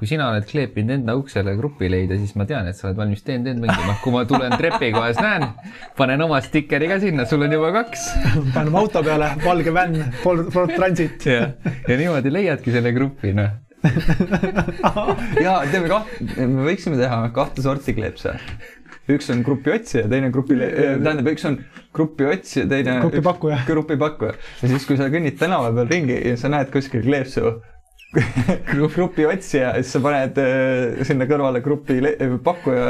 kui sina oled kleepinud enda uksele grupi leida, siis ma tean, et sa oled valmis DND-d mängima. kui ma tulen trepikohas, näen, panen oma stikeri ka sinna, sul on juba kaks. paneme auto peale, valge vänn, Ford Transit. ja, ja niimoodi leiadki selle grupi, noh ja teeme kah-, me võiksime teha kahte sorti kleepse üks on grupi otsija, teine grupi, tähendab, üks on grupi otsija, teine grupipakkuja. grupipakkuja. ja siis, kui sa kõnnid tänava peal ringi ja sa näed kuskil kleepsu grupi otsija, siis sa paned äh, sinna kõrvale grupi pakkuja.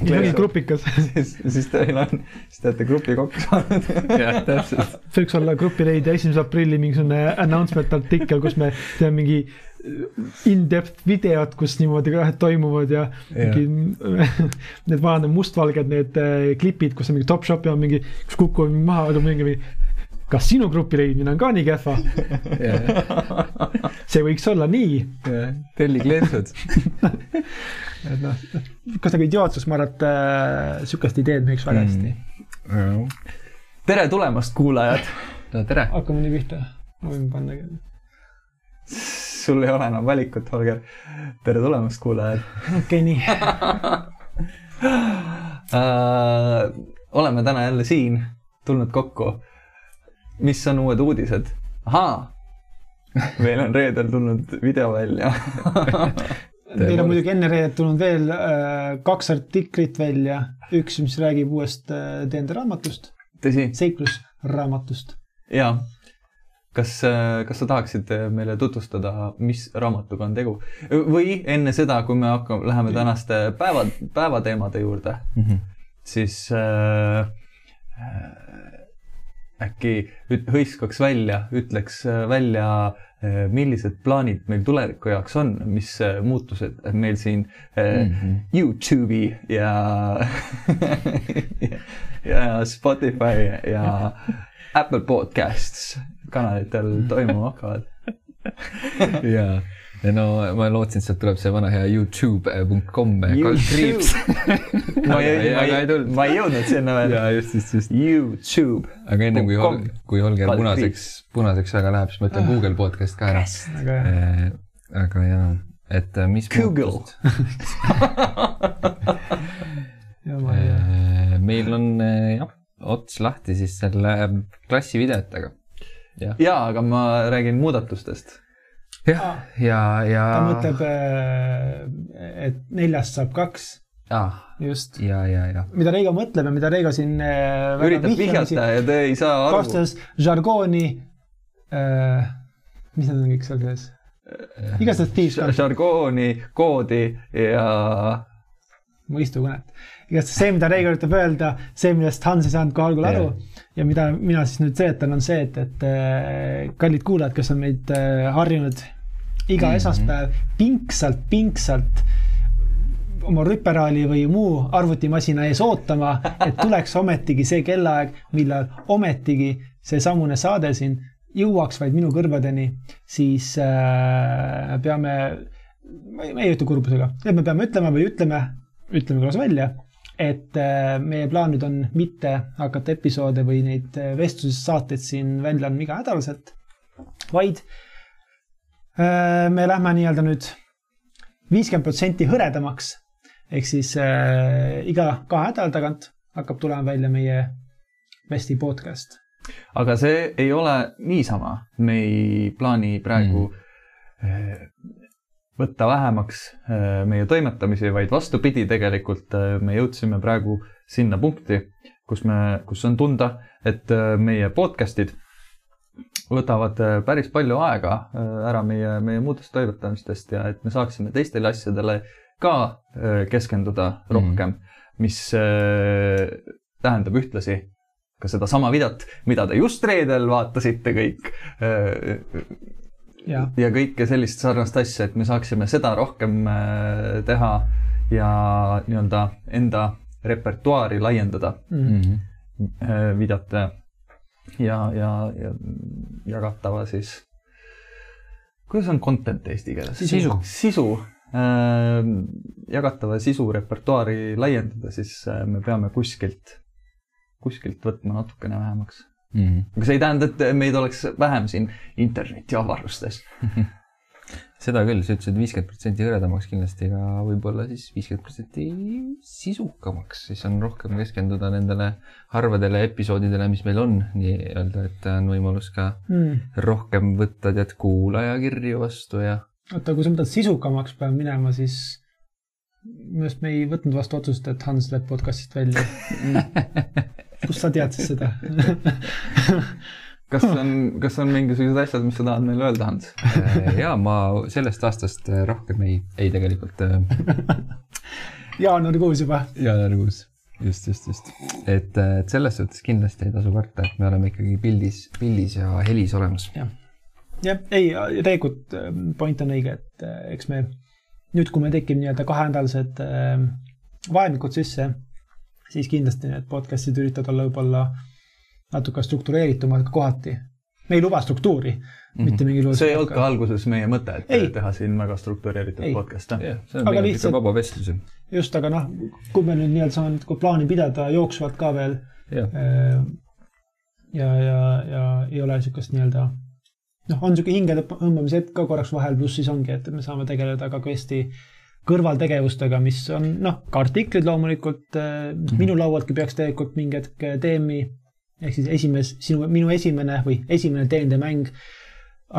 mingi grupikas. siis, siis teil on, siis te olete grupi kokku saanud. jah, täpselt. see võiks olla grupileide esimese aprilli mingisugune announcement artikkel, kus me teeme mingi in-depth videod, kus niimoodi asjad toimuvad ja, ja. mingi need vanad mustvalged need äh, klipid, kus on mingi Topshopi on mingi, kus kukuvad maha, aga mingi, mingi kas sinu grupi leidmine on ka nii kehva see võiks olla nii. telli kleepsud et noh, kas nagu idiootsus, ma arvan, et äh, sihukest ideed müüks väga hästi mm.. tere tulemast, kuulajad. no tere. hakkame nii pihta, ma võin panna sul ei ole enam valikut, Holger. tere tulemast, kuulajad. okei nii uh,. oleme täna jälle siin, tulnud kokku. Mis on uued uudised? ahaa, meil on reedel tulnud video välja Meil on muidugi enne reedet tulnud veel äh, kaks artiklit välja, üks, mis räägib uuest äh, DND raamatust. seiklusraamatust. jaa kas, äh, kas sa tahaksid äh, meile tutvustada, mis raamatuga on tegu või enne seda, kui me hakkame, läheme tänaste päeva, päevateemade juurde mm, -hmm. siis äh, äkki hõiskaks välja, ütleks välja, millised plaanid meil tuleviku jaoks on, mis muutused meil siin äh, mm -hmm. Youtube'i ja ja Spotify ja Apple Podcasts kanalitel toimuma hakkavad jaa, ja no ma lootsin, et sealt tuleb see vana hea Youtube.com kaldkriips. ma ei, ma ei, ma ei jõudnud sinna veel. jaa, just, just, just. Youtube. aga ennem kui kui Holger punaseks, punaseks väga läheb, siis ma ütlen Google podcast ka ära. Äh, aga jaa, et äh, mis Google. Äh, meil on jah, ots lahti siis selle klassi videotega ja, ja, aga ma räägin muudatustest. Jah, ja, ja. ta mõtleb, äh, et neljast saab kaks. just. ja, ja, ja. mida Reigo mõtleb ja mida Reigo siin. Äh, üritab vihjata ja te ei saa aru. kasutas žargooni äh,. mis need on kõik seal sees? igatahes tiivis. žargooni, koodi ja. Mõistukõnet. igatahes see, mida Reigo üritab öelda, see, millest Hans ei saanud kohe algul aru yeah ja mida mina siis nüüd seletan, on see, et, et äh, kallid kuulajad, kes on meid äh, harjunud iga mm -hmm. esmaspäev pingsalt, pingsalt oma rüperaali või muu arvutimasina ees ootama, et tuleks ometigi see kellaaeg, millal ometigi seesamune saade siin jõuaks vaid minu kõrvadeni, siis äh, peame, ma ei ütle kurbusega, et me peame ütlema või ütleme, ütleme korras välja et äh, meie plaan nüüd on mitte hakata episoode või neid äh, vestlussaateid siin välja andma iganädalaselt, vaid äh, me lähme nii-öelda nüüd viiskümmend protsenti hõredamaks. ehk siis äh, iga kahe nädala tagant hakkab tulema välja meie Vesti podcast. aga see ei ole niisama, me ei plaani praegu mm võtta vähemaks äh, meie toimetamisi, vaid vastupidi, tegelikult äh, me jõudsime praegu sinna punkti, kus me, kus on tunda, et äh, meie podcast'id võtavad päris palju aega ära meie, meie muudest toimetamistest ja et me saaksime teistele asjadele ka keskenduda mhm. rohkem mm, -hmm. mis tähendab ühtlasi ka sedasama videot, mida te just reedel vaatasite kõik ja, ja kõike sellist sarnast asja, et me saaksime seda rohkem äh, teha ja nii-öelda enda repertuaari laiendada mm -hmm. videote ja, ja, ja jagatava siis, kuidas on content eesti keeles? sisu, sisu. Äh, jagatava sisu repertuaari laiendada, siis äh, me peame kuskilt, kuskilt võtma natukene vähemaks mm. -hmm. aga see ei tähenda, et meid oleks vähem siin internetiavarustes seda küll, sa ütlesid viiskümmend protsenti hõredamaks kindlasti, aga võib-olla siis viiskümmend protsenti sisukamaks, siis on rohkem keskenduda nendele harvadele episoodidele, mis meil on nii-öelda, et on võimalus ka mm.. rohkem võtta tead kuulajakirju vastu ja oota, kui sa mõtled sisukamaks peab minema, siis minu arust me ei võtnud vastu otsust, et Hans läheb podcast'ist välja. kust sa teadsid seda? kas on, kas on mingisugused asjad, mis sa tahad meile öelda, Hans? Äh, ja ma sellest aastast äh, rohkem ei, ei tegelikult äh, jaanuarikuus juba. jaanuarikuus, just, just, just. et, et selles suhtes kindlasti ei tasu karta, et me oleme ikkagi pildis, pildis ja helis olemas. jah, ei, tegelikult äh, point on õige, et eks me nüüd, kui meil tekib nii-öelda kahenädalased äh, vahemikud sisse, siis kindlasti need podcast'id üritavad olla võib-olla natuke struktureeritumad kohati. me ei luba struktuuri mm, -hmm. mitte mingi. see ei olnud ka alguses meie mõte, et Ei. teha siin väga struktureeritud podcast'e. jah, see on Aga lihtsalt- ikka vaba vestlus. just, aga noh, kui me nüüd nii-öelda saame nagu plaani pidada jooksvalt ka veel jah, äh, ja, ja, ja ei ole niisugust nii-öelda noh, on niisugune hingede tõmbamise hetk ka korraks vahel, pluss siis ongi, et me saame tegeleda ka hästi kõrvaltegevustega, mis on noh, ka artiklid loomulikult mm, -hmm. minu laualtki peaks tegelikult mingi hetk teemi ehk siis esimees, sinu, minu esimene või esimene D&D mäng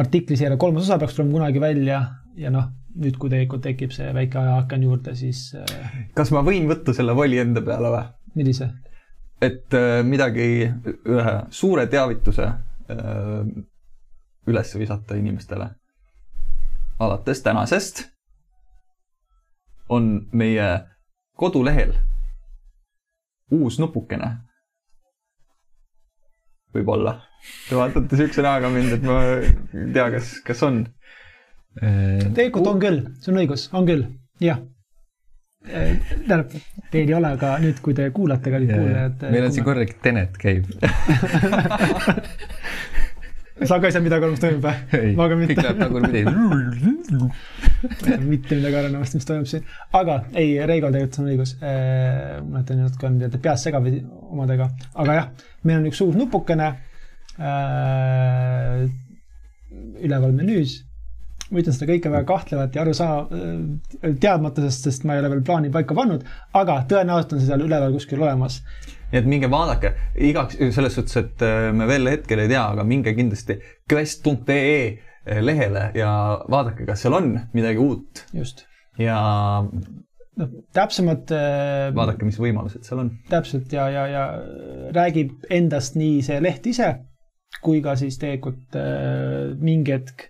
artikliseeria kolmas osa peaks tulema kunagi välja ja noh, nüüd, kui tegelikult tekib see väike ajaaken juurde, siis äh, kas ma võin võtta selle voli enda peale või? millise? et äh, midagi, ühe suure teavituse äh, üles visata inimestele. alates tänasest on meie kodulehel uus nupukene. võib-olla. Te vaatate siukse näoga mind, et ma ei tea, kas, kas on. tegelikult on küll, see on õigus, on küll, jah. tähendab, teil ei ole, aga nüüd, kui te kuulate, kallid kuulajad. meil on siin korralik Tenet käib. sa ka ei saa midagi aru, mis toimub või? ma ka kõik mitte, läheb tagurpidi. mitte midagi aru enam, mis toimub siin. aga ei, Reigol tegelikult on õigus. ma mõtlen, natuke on nii-öelda peas segamini omadega, aga jah, meil on üks uus nupukene äh,. üleval menüüs ma ütlen seda kõike väga kahtlevalt ja aru saa-, teadmatusest, sest ma ei ole veel plaani paika pannud, aga tõenäoliselt on see seal üleval kuskil olemas. Nii et minge vaadake igaks, selles suhtes, et äh, me veel hetkel ei tea, aga minge kindlasti quest.ee lehele ja vaadake, kas seal on midagi uut just. ja noh, täpsemad äh, vaadake, mis võimalused seal on. täpselt ja, ja, ja räägib endast nii see leht ise kui ka siis tegelikult äh, mingi hetk,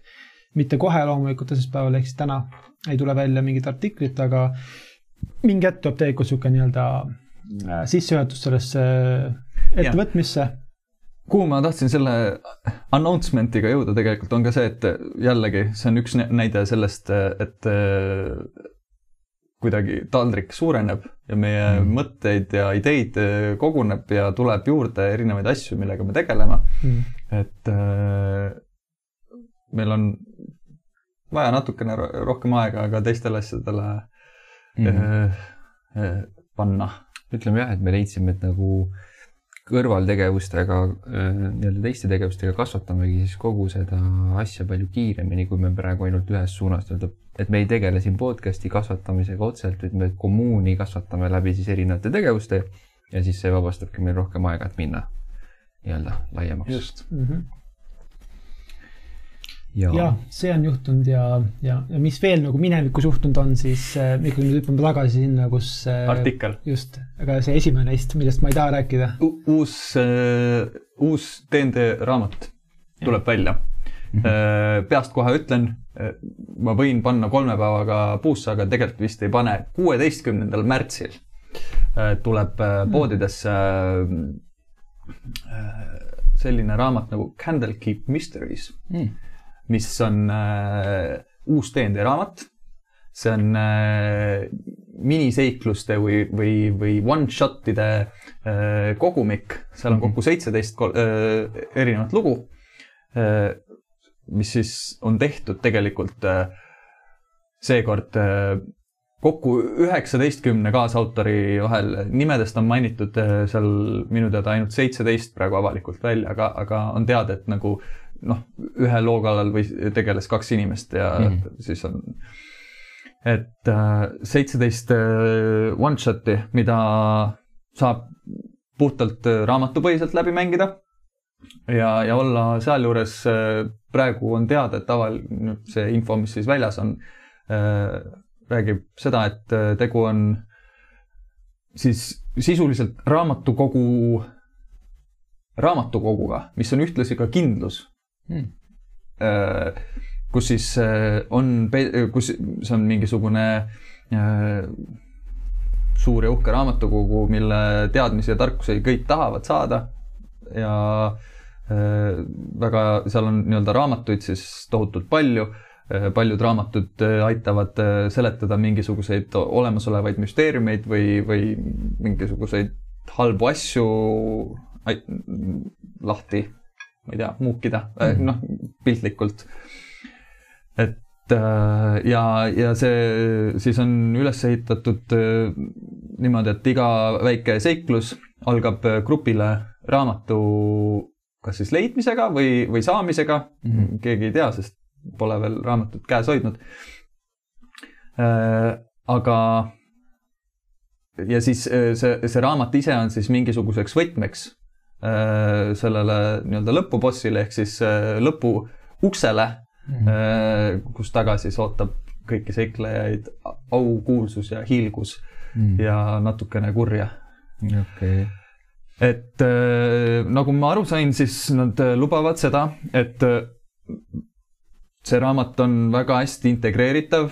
mitte kohe loomulikult esmaspäeval ehk siis täna ei tule välja mingit artiklit, aga mingi hetk tuleb tegelikult niisugune nii-öelda äh, sissejuhatus sellesse ettevõtmisse. kuhu ma tahtsin selle announcement'iga jõuda tegelikult on ka see, et jällegi see on üks nä- näide sellest, et äh, kuidagi taldrik suureneb ja meie Mm. mm. mõtteid ja ideid äh, koguneb ja tuleb juurde erinevaid asju, millega me tegeleme. Mm. et äh, meil on vaja natukene ro- rohkem aega ka teistele asjadele äh, äh, panna. Ütleme jah, et me leidsime, et nagu kõrvaltegevustega, nii-öelda teiste tegevustega kasvatamegi siis kogu seda asja palju kiiremini, kui me praegu ainult ühest suunast nii-öelda, et me ei tegele siin podcast'i kasvatamisega otseselt, vaid me kommuuni kasvatame läbi siis erinevate tegevuste ja siis see vabastabki meil rohkem aega, et minna nii-öelda laiemaks. just. Mm -hmm. Ja, ja see on juhtunud ja, ja, ja mis veel nagu minevikus juhtunud on, siis äh, ikkagi nüüd hüppame tagasi sinna, kus äh, artikkel. just, aga see esimene neist, millest ma ei taha rääkida. uus, uus DnD raamat tuleb välja. peast kohe ütlen, ma võin panna kolme päevaga puusse, aga tegelikult vist ei pane. kuueteistkümnendal märtsil äh, tuleb äh, poodidesse äh, selline raamat nagu Candlekeep Mysteries, mm. Mis on äh, uus DnD raamat. see on äh, miniseikluste või, või, või one-shot'ide äh, kogumik, seal on Mhm. kokku seitseteist äh, erinevat lugu äh,, mis siis on tehtud tegelikult äh, seekord äh, kokku üheksateistkümne kaasautori vahel, nimedest on mainitud äh, seal minu teada ainult seitseteist praegu avalikult välja, aga, aga on teada, et nagu noh, ühe loo kallal või tegeles kaks inimest ja mm -hmm. siis on, et seitseteist one shot'i, mida saab puhtalt raamatupõhiselt läbi mängida ja, ja olla sealjuures praegu on teada, et aval-, see info, mis siis väljas on äh,, räägib seda, et tegu on siis sisuliselt raamatukogu, raamatukoguga, mis on ühtlasi ka kindlus hmm.. kus siis äh, on, kus see on mingisugune äh, suur ja uhke raamatukogu, mille teadmisi ja tarkusi kõik tahavad saada ja äh, väga, seal on nii-öelda raamatuid siis tohutult palju. Paljud raamatud aitavad seletada mingisuguseid olemasolevaid müsteeriumeid või, või mingisuguseid halbu asju lahti, ma ei tea, muukida mm, -hmm. noh, piltlikult. et ja, ja see siis on üles ehitatud niimoodi, et iga väike seiklus algab grupile raamatu kas siis leidmisega või, või saamisega mm, -hmm. keegi ei tea, sest pole veel raamatut käes hoidnud. aga ja siis äh, see, see raamat ise on siis mingisuguseks võtmeks äh, sellele nii-öelda lõpubossile ehk siis äh, lõpu uksele mm, -hmm. kus taga siis ootab kõiki seiklejaid au, kuulsus ja hiilgus mm ja natukene kurja. okei okay. et nagu ma aru sain, siis nad lubavad seda, et see raamat on väga hästi integreeritav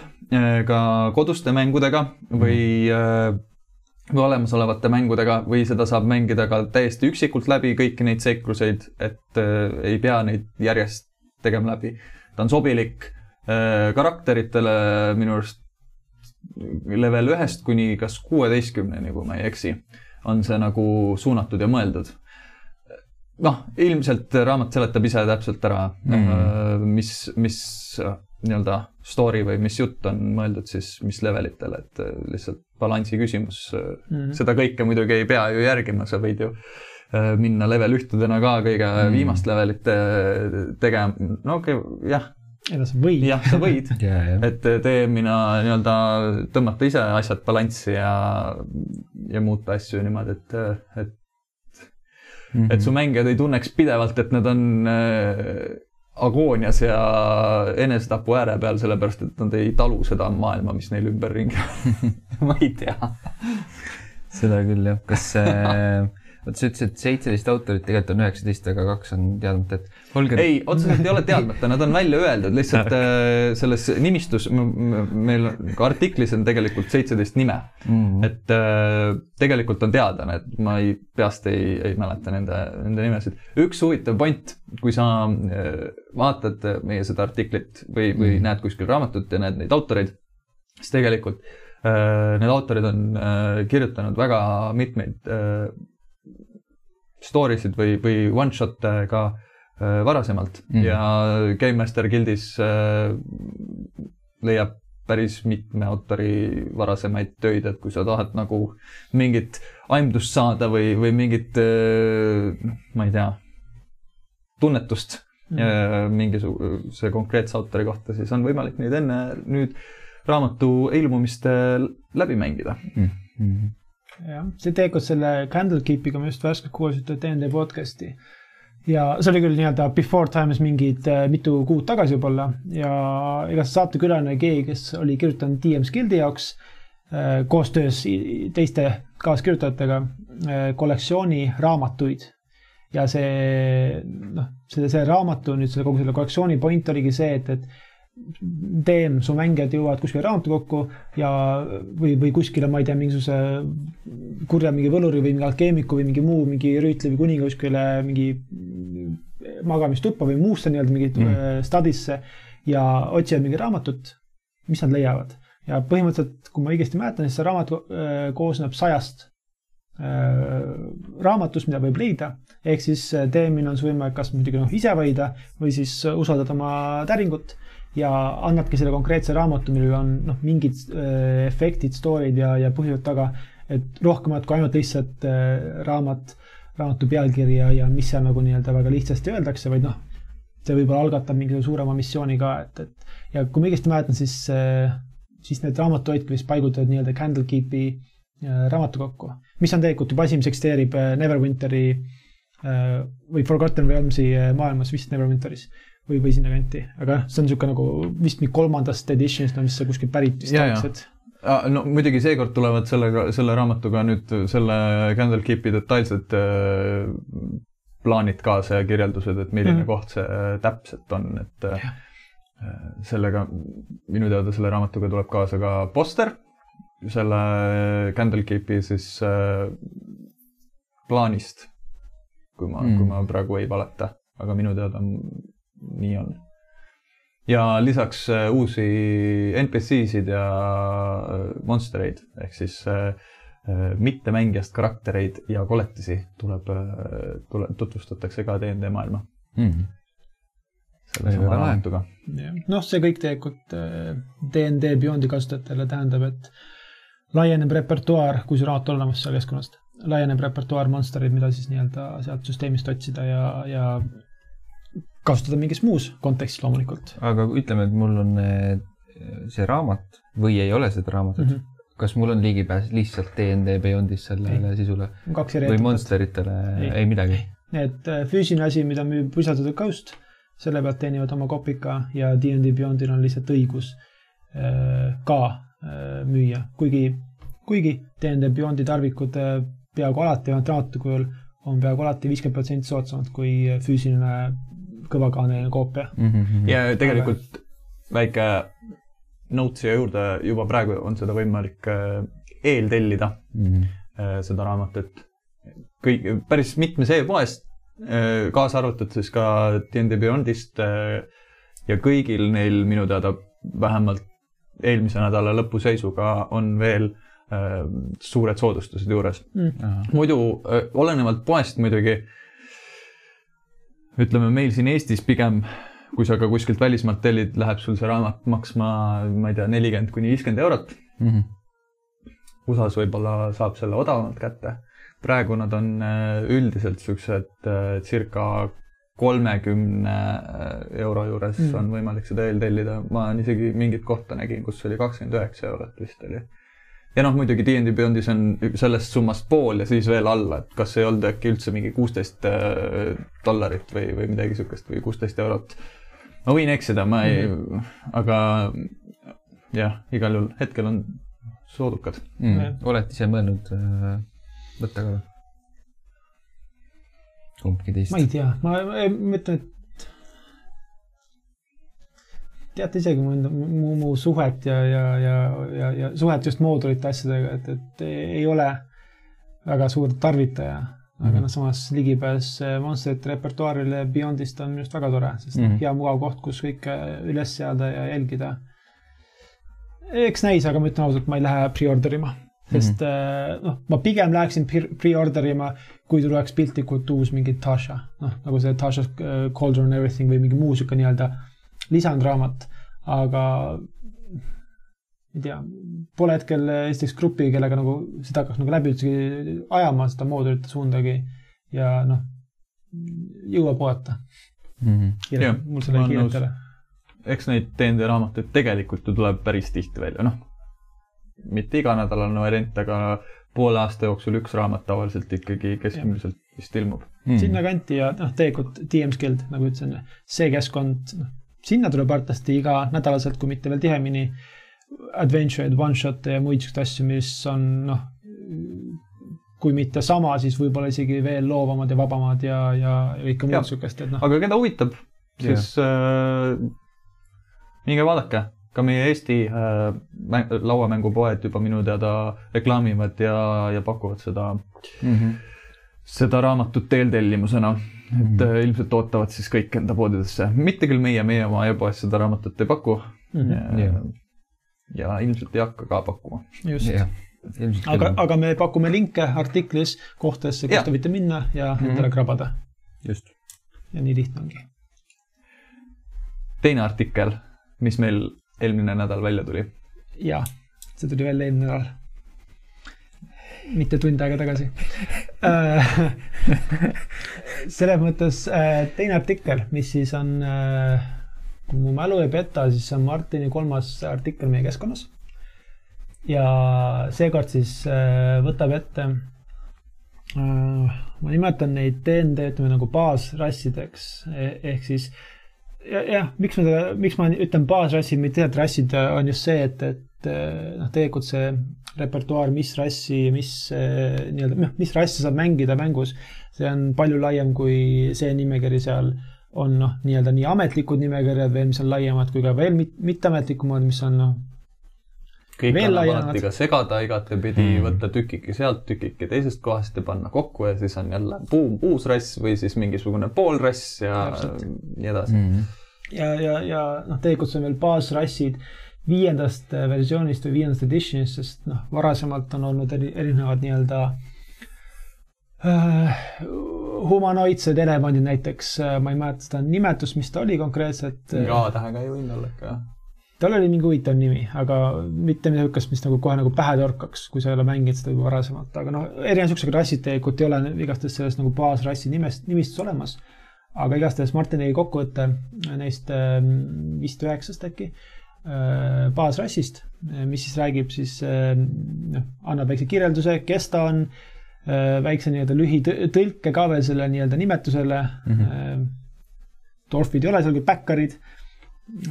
ka koduste mängudega või mm või olemasolevate mängudega või seda saab mängida ka täiesti üksikult läbi kõiki neid seikluseid, et äh, ei pea neid järjest tegema läbi. ta on sobilik äh, karakteritele minu arust level ühest kuni kas kuueteistkümneni, kui ma ei eksi, on see nagu suunatud ja mõeldud. noh, ilmselt raamat seletab ise täpselt ära mm, -hmm. mis, mis nii-öelda story või mis jutt on mõeldud siis mis levelitele, et äh, lihtsalt balansi küsimus mm. -hmm. seda kõike muidugi ei pea ju järgima, sa võid ju äh, minna level ühtedena ka kõige mm. -hmm. viimast levelit tegema, no okei okay,, jah. ega sa võid. jah, sa võid yeah, yeah. et tee mina nii-öelda tõmmata ise asjad balanssi ja, ja muuta asju niimoodi, et, et mm, -hmm. et su mängijad ei tunneks pidevalt, et nad on agoonias ja enesetapu ääre peal, sellepärast et nad ei talu seda maailma, mis neil ümberringi on ma ei tea. seda küll jah, kas vot sa ütlesid, et seitseteist autorit, tegelikult on üheksateist, aga kaks on teadmata, et olge. ei, otseselt ei ole teadmata, nad on välja öeldud, lihtsalt äh, selles nimistus, meil ka artiklis on tegelikult seitseteist nime mm. -hmm. et äh, tegelikult on teada, need, ma ei, peast ei, ei mäleta nende, nende nimesid. üks huvitav point, kui sa äh, vaatad meie seda artiklit või, või mm -hmm. näed kuskil raamatut ja näed neid autoreid, siis tegelikult Need autorid on kirjutanud väga mitmeid story sid või, või one shot'e ka äh, varasemalt mm. ja Game Master Guildis äh, leiab päris mitme autori varasemaid töid, et kui sa tahad nagu mingit aimdust saada või, või mingit äh,, ma ei tea, tunnetust mm. äh, mingisuguse konkreetse autori kohta, siis on võimalik neid enne nüüd raamatu ilmumist läbi mängida mm. -hmm jah, see teeb koos selle Candlekeepiga, ma just värskelt kuulasin ühte DnD podcast'i. ja see oli küll nii-öelda before times mingid äh, mitu kuud tagasi võib-olla. Ja ega see saatekülaline keegi, kes oli kirjutanud DM's Guildi jaoks äh, koostöös teiste kaaskirjutajatega äh, kollektsiooni raamatuid. Ja see noh, see, see raamatu nüüd selle kogu selle kollektsiooni point oligi see, et, et teem, su mängijad jõuavad kuskile raamatukokku ja, või, või kuskile, ma ei tea, mingisuguse kurja mingi võluri või mingi alkeemiku või mingi muu, mingi rüütli või kuninga kuskile mingi magamistuppa või muusse nii-öelda mingi mm. Äh, stadisse ja otsivad mingi raamatut, mis nad leiavad. ja põhimõtteliselt, kui ma õigesti mäletan, siis see raamat äh, koosneb sajast äh, raamatust, mida võib leida, ehk siis teemine on su võimalik kas muidugi noh, ise valida või siis usaldada oma täringut ja annadki selle konkreetse raamatu, millel on noh, mingid äh, efektid, story'd ja, ja põhjused taga, et rohkemat kui ainult lihtsalt äh, raamat, raamatu pealkiri ja, ja mis seal nagu nii-öelda väga lihtsasti öeldakse, vaid noh, see võib-olla algatab mingi suurema missiooni ka, et, et ja kui ma õigesti mäletan, siis, siis need raamatuhoidki vist paigutavad nii-öelda Candlekeepi raamatukokku, mis on tegelikult juba asi, mis eksisteerib Neverwinteri või Forgotten Realmsi maailmas, vist Neverwinteris või, või sinnakanti, aga jah, see on niisugune nagu vist mingi kolmandast edition'ist, no mis see kuskilt pärit vist oleks, et no muidugi seekord tulevad sellega, selle raamatuga nüüd selle Candlekeepi detailsed äh, plaanid kaasa ja kirjeldused, et milline mm -hmm. koht see äh, täpselt on, et äh, ja. sellega, minu teada selle raamatuga tuleb kaasa ka poster, selle Candlekeepi siis plaanist, kui ma mm., kui ma praegu ei valeta, aga minu teada nii on ja lisaks äh, uusi NPC-sid ja äh, monstereid ehk siis äh, mittemängijast karaktereid ja koletisi tuleb, tuleb, tutvustatakse ka DnD maailma mm. -hmm. selle sama raamatuga. noh, see kõik tegelikult DnD Beyondi kasutajatele tähendab, et laieneb repertuaar, kui see raamat on olemas seal keskkonnast, laieneb repertuaar monstereid, mida siis nii-öelda sealt süsteemist otsida ja, ja kasutada mingis muus kontekstis loomulikult. aga ütleme, et mul on eh, see raamat või ei ole seda raamatut mm, -hmm. kas mul on ligipääs lihtsalt DnD Beyondis sellele ei. sisule? või Monsteritele, ei, midagi? et eh, füüsiline asi, mida müüb the Coast, selle pealt teenivad oma kopika ja DnD Beyondil on lihtsalt õigus äh, ka müüa, kuigi, kuigi DnD Beyondi tarvikud peaaegu alati, vähemalt raamatu kujul, on peaaegu alati viiskümmend protsenti soodsamad kui füüsiline kõvakaaneline koopia mm. -hmm. ja tegelikult Aga... väike note siia juurde, juba praegu on seda võimalik äh, eeltellida mm, -hmm. seda raamatut. kõik, päris mitmes e-poest, äh, kaasa arvatud siis ka D&D Beyondist ja kõigil neil minu teada vähemalt eelmise nädala lõpu seisuga on veel suured soodustused juures mm.. muidu olenevalt poest muidugi ütleme meil siin Eestis pigem, kui sa ka kuskilt välismaalt tellid, läheb sul see raamat maksma, ma ei tea, nelikümmend kuni viiskümmend eurot mm. -hmm. USA-s võib-olla saab selle odavamalt kätte. praegu nad on äh, üldiselt siuksed äh, circa kolmekümne äh, euro juures mm. on võimalik seda eeltellida. ma isegi mingit kohta nägin, kus oli kakskümmend üheksa eurot vist oli ja noh, muidugi DnD Beyondis on sellest summast pool ja siis veel alla, et kas ei olnud äkki üldse mingi kuusteist äh, dollarit või, või midagi niisugust või kuusteist eurot. ma võin eksida, ma ei mm, -hmm. aga jah, igal juhul hetkel on soodukad mm.. olete ise mõelnud äh, võtta ka või? kumbki teist? ma ei tea, ma, ma ütlen, et teate isegi mu, mu, mu suhet ja, ja, ja, ja, ja suhet just moodulite asjadega, et, et ei ole väga suur tarvitaja mm. -hmm. aga mhm. noh, samas ligipääs Monsterite repertuaarile Beyondist on minu arust väga tore, sest mm -hmm. hea mugav koht, kus kõike üles seada ja jälgida. eks näis, aga ma ütlen ausalt, ma ei lähe pre-order ima, sest mm -hmm. noh, ma pigem läheksin pre-order ima, kui tuleks piltlikult uus mingi Tasha, noh nagu see Tasha's äh, Cauldron Everything või mingi muu sihuke nii-öelda lisandraamat, aga ei tea, pole hetkel esiteks gruppi, kellega nagu seda hakkaks nagu läbi üldsegi ajama, seda moodulite suundagi ja noh, jõuab oodata mm. -hmm. mul selle kiirelt ei ole. eks neid DnD raamatuid tegelikult ju tuleb päris tihti välja, noh, mitte iganädalane variant, aga poole aasta jooksul üks raamat tavaliselt ikkagi keskmiselt vist ilmub mm.. sinnakanti ja noh, tegelikult DM's Guild, nagu ütlesin, see keskkond, noh, sinna tuleb arvatavasti iganädalaselt, kui mitte veel tihemini, adventure'id, one-shot'e ja muid siukseid asju, mis on noh, kui mitte sama, siis võib-olla isegi veel loovamad ja vabamad ja, ja, kõike muud siukest, et noh. aga keda huvitab, siis yeah. äh, minge vaadake, ka meie Eesti äh, lauamängupoed juba minu teada reklaamivad ja, ja pakuvad seda mm, -hmm. seda raamatut eeltellimusena et mm ilmselt ootavad siis kõik enda poodidesse, mitte küll meie, meie oma e-poes seda raamatut ei paku mm. Ja, ja ilmselt ei hakka ka pakkuma. just yeah aga, aga me pakume linke artiklis kohtadesse, kus te võite minna ja mm -hmm. endale krabada. just. ja nii lihtne ongi. teine artikkel, mis meil eelmine nädal välja tuli. ja, see tuli välja eelmine nädal. Mitte tund aega tagasi Äh, selles mõttes äh, teine artikkel, mis siis on, kui mu mälu ei peta, siis see on Martini kolmas artikkel meie keskkonnas. ja seekord siis võtab ette, ma nimetan neid DND, ütleme nagu baasrassideks e-, ehk siis jah ja,, miks ma miks ma ütlen baasrassid, mitte rassid, on just see, et, et noh, tegelikult see repertuaar, mis rassi, mis eh, nii-öelda, noh, mis rassi saab mängida mängus, see on palju laiem kui see nimekiri seal on noh, nii-öelda nii ametlikud nimekirjad veel, mis on laiemad, kui ka veel mit, mitteametlikumad, mis on noh. kõik annab alati ka segada igatepidi mm., võtta tükike sealt, tükike teisest kohast ja panna kokku ja siis on jälle buum, uus rass või siis mingisugune poolrass ja Täpselt. nii edasi mm. ja, ja, ja noh, tegelikult see on veel baasrassid viiendast äh, versioonist või viiendast editionist, sest noh, varasemalt on olnud eri, erinevad nii-öelda äh, humanoidsed elevandid näiteks, äh, ma ei mäleta seda nimetust, mis ta oli konkreetselt. Äh, K-tähega ei võinud olla ikka, tal oli mingi huvitav nimi, aga mitte niisugust, mis nagu kohe nagu pähe torkaks, kui sa ei ole mänginud seda juba varasemalt, aga noh, erinevad niisugused rassid tegelikult ei ole igastahes selles nagu baasrassi nimest, nimistus olemas. aga igastahes Martin tegi kokkuvõtte neist vist üheksast äkki Äh, baasrassist, äh, mis siis räägib siis äh, noh, annab väikse kirjelduse, kes ta on, väikse nii-öelda lühitõlke ka veel selle nii-öelda nimetusele mm. -hmm. Dorfid ei ole seal kui backerid.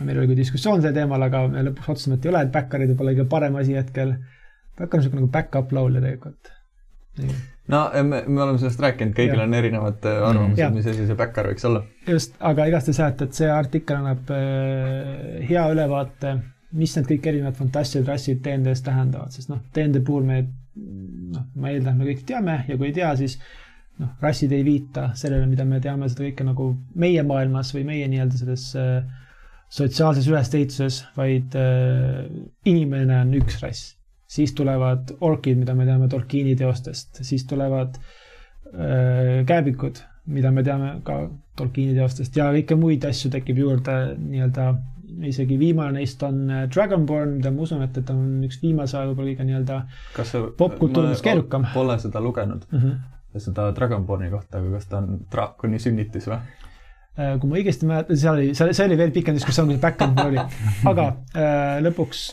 meil oli ka diskussioon sel teemal, aga me lõpuks otsustasime, et ei ole, et backerid võib olla kõige parem asi hetkel. Backer on niisugune nagu back-up laulja tegelikult no me, me oleme sellest rääkinud, kõigil ja. on erinevad äh, arvamused, mis asi see backer võiks olla. just, aga igastahes jah, et, et see artikkel annab äh, hea ülevaate, mis need kõik erinevad fantastilised rassid DND-s tähendavad, sest noh, DND puhul me noh, ma eeldan, me kõik teame ja kui ei tea, siis noh, rassid ei viita sellele, mida me teame seda kõike nagu meie maailmas või meie nii-öelda selles äh, sotsiaalses ülesehituses, vaid äh, inimene on üks rass siis tulevad orkid, mida me teame Tolkieni teostest, siis tulevad äh, kääbikud, mida me teame ka Tolkieni teostest ja kõike muid asju tekib juurde nii-öelda, isegi viimane neist on äh, Dragonborn, mida ma usun, et, et on üks viimase aja võib-olla kõige nii-öelda popkultuurilis keerukam. Pole seda lugenud mm, -hmm. seda Dragonborni kohta, aga kas ta on draakoni sünnitis või? Äh, kui ma õigesti mäletan, seal oli, see oli veel pikem diskussioon, kui see back-end oli, aga äh, lõpuks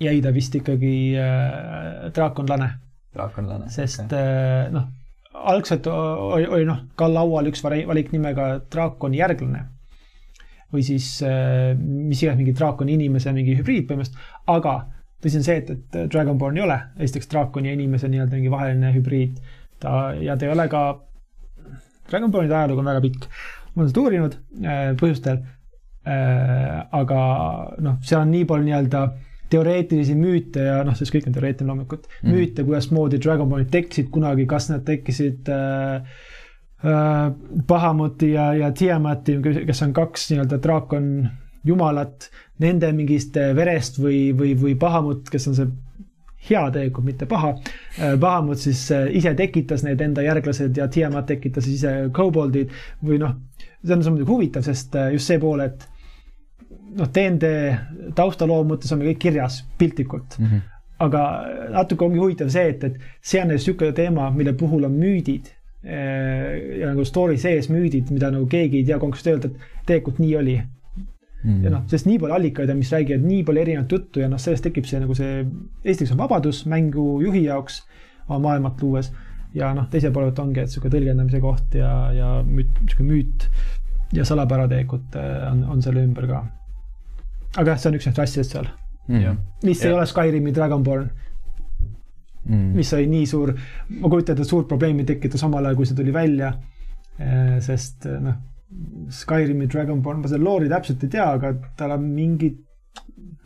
jäi ta vist ikkagi äh, draakonlane. draakonlane. sest okay. äh, noh, algselt oli, oli noh, ka laual üks valik nimega draakoni järglane. või siis äh, mis iganes mingi draakoni inimese mingi hübriid põhimõtteliselt, aga tõsi on see, et, et Dragonborn ei ole esiteks draakoni ja inimese nii-öelda mingi vaheline hübriid. ta ja ta ei ole ka, Dragonbornide ajalugu on väga pikk. ma olen seda uurinud äh, põhjustel äh,. aga noh, seal on nii palju nii-öelda teoreetilisi müüte ja noh, sest kõik on teoreetiline loomulikult mm., müüte, kuidasmoodi Dragonbornid tekkisid kunagi, kas nad tekkisid äh, äh, Bahamuti ja, ja Tiamati, kes on kaks nii-öelda draakon jumalat, nende mingist verest või, või, või Bahamut, kes on see hea tegelikult, mitte paha. Äh, Bahamut siis äh, ise tekitas need enda järglased ja Tiamat tekitas ise koboldid või noh, see on muidugi huvitav, sest äh, just see pool, et noh, DND taustaloo mõttes on meil kõik kirjas piltlikult mm. -hmm. aga natuke ongi huvitav see, et, et see on niisugune teema, mille puhul on müüdid eh, ja nagu story sees müüdid, mida nagu keegi ei tea konkreetselt öelda, et tegelikult nii oli mm. ja noh, sest nii palju allikaid on, mis räägivad nii palju erinevat juttu ja noh, sellest tekib see nagu see, esiteks on vabadus mängujuhi jaoks oma maailmat luues ja noh, teiselt poolelt ongi, et sihuke tõlgendamise koht ja, ja müüt, sihuke müüt ja salapära tegelikult eh, on, on selle ümber ka aga jah, see on üks neist asjadest seal mm.. mis ja. ei ole Skyrimi Dragonborn mm.. mis sai nii suur, ma kujutan ette, suurt probleemi tekitas omal ajal, kui see tuli välja. Eh, sest eh, noh, Skyrimi Dragonborn, ma seda loori täpselt ei tea, aga tal on mingid.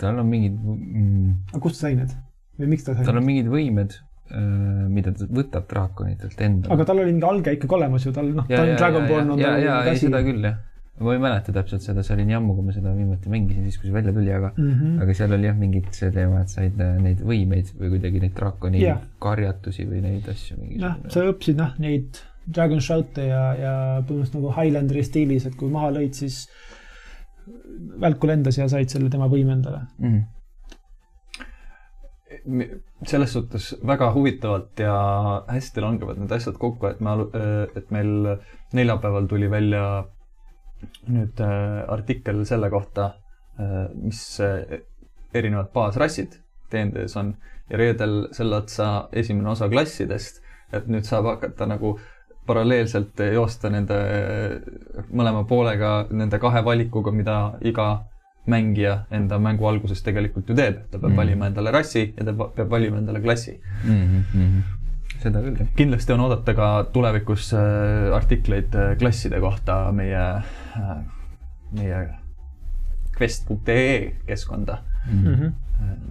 tal on mingid mm,. aga kust ta sai need või miks ta sai? tal on mingid võimed eh, mida ta võtab draakonitelt endale. aga tal oli mingi alge ikkagi olemas ju, tal noh, ta on Dragonborn. ja, ja, ja, ei seda küll jah ma ei mäleta täpselt seda, see oli nii ammu, kui ma seda viimati mängisin, siis kui see välja tuli, aga mm, -hmm. aga seal oli jah, mingid see teema, et said äh, neid võimeid või kuidagi neid draakoni yeah. karjatusi või neid asju. noh, sa õppisid noh, neid Dragon Shout'e ja, ja põhimõtteliselt nagu Highlanderi stiilis, et kui maha lõid, siis välku lendas ja said selle tema võime endale mm. -hmm selles suhtes väga huvitavalt ja hästi langevad need asjad kokku, et me, et meil neljapäeval tuli välja nüüd äh, artikkel selle kohta, äh, mis äh, erinevad baasrassid DND-s on ja reedel selle otsa esimene osa klassidest, et nüüd saab hakata nagu paralleelselt joosta nende mõlema poolega, nende kahe valikuga, mida iga mängija enda mängu alguses tegelikult ju teeb, ta peab mm -hmm. valima endale rassi ja ta peab valima endale klassi mm. -hmm. seda küll, jah. kindlasti on oodata ka tulevikus artikleid klasside kohta meie Äh, meie quest.ee keskkonda mm. -hmm.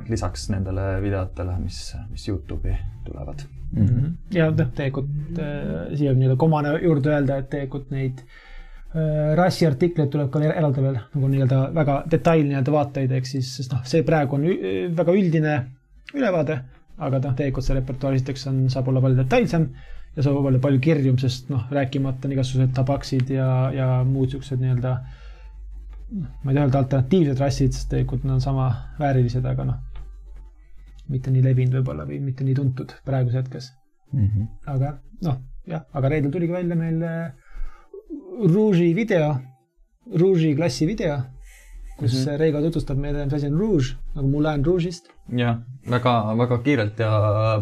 lisaks nendele videotele, mis, mis Youtube'i tulevad mm. -hmm. ja noh, tegelikult äh, siia nii-öelda komane juurde öelda, et tegelikult neid äh, rassiartikleid tuleb ka eraldi veel nagu nii-öelda väga detail nii-öelda vaateid, ehk siis, sest noh, see praegu on väga üldine ülevaade, aga noh, tegelikult see repertuaar esiteks on, saab olla palju detailsem ja saab olla palju kirjum, sest noh, rääkimata on igasugused tabaksid ja, ja muud siuksed nii-öelda, ma ei tea öelda alternatiivsed rassid, sest tegelikult nad on sama väärilised, aga noh, mitte nii levinud võib-olla või mitte nii tuntud praeguses hetkes mm. -hmm. aga noh, jah, aga reedel tuligi välja meil äh, Rouge'i video, Rouge'i klassi video kus mm -hmm. Reigo tutvustab meile, mis asi on Rouge, nagu Moulin Rouge'ist. jah, väga, väga kiirelt ja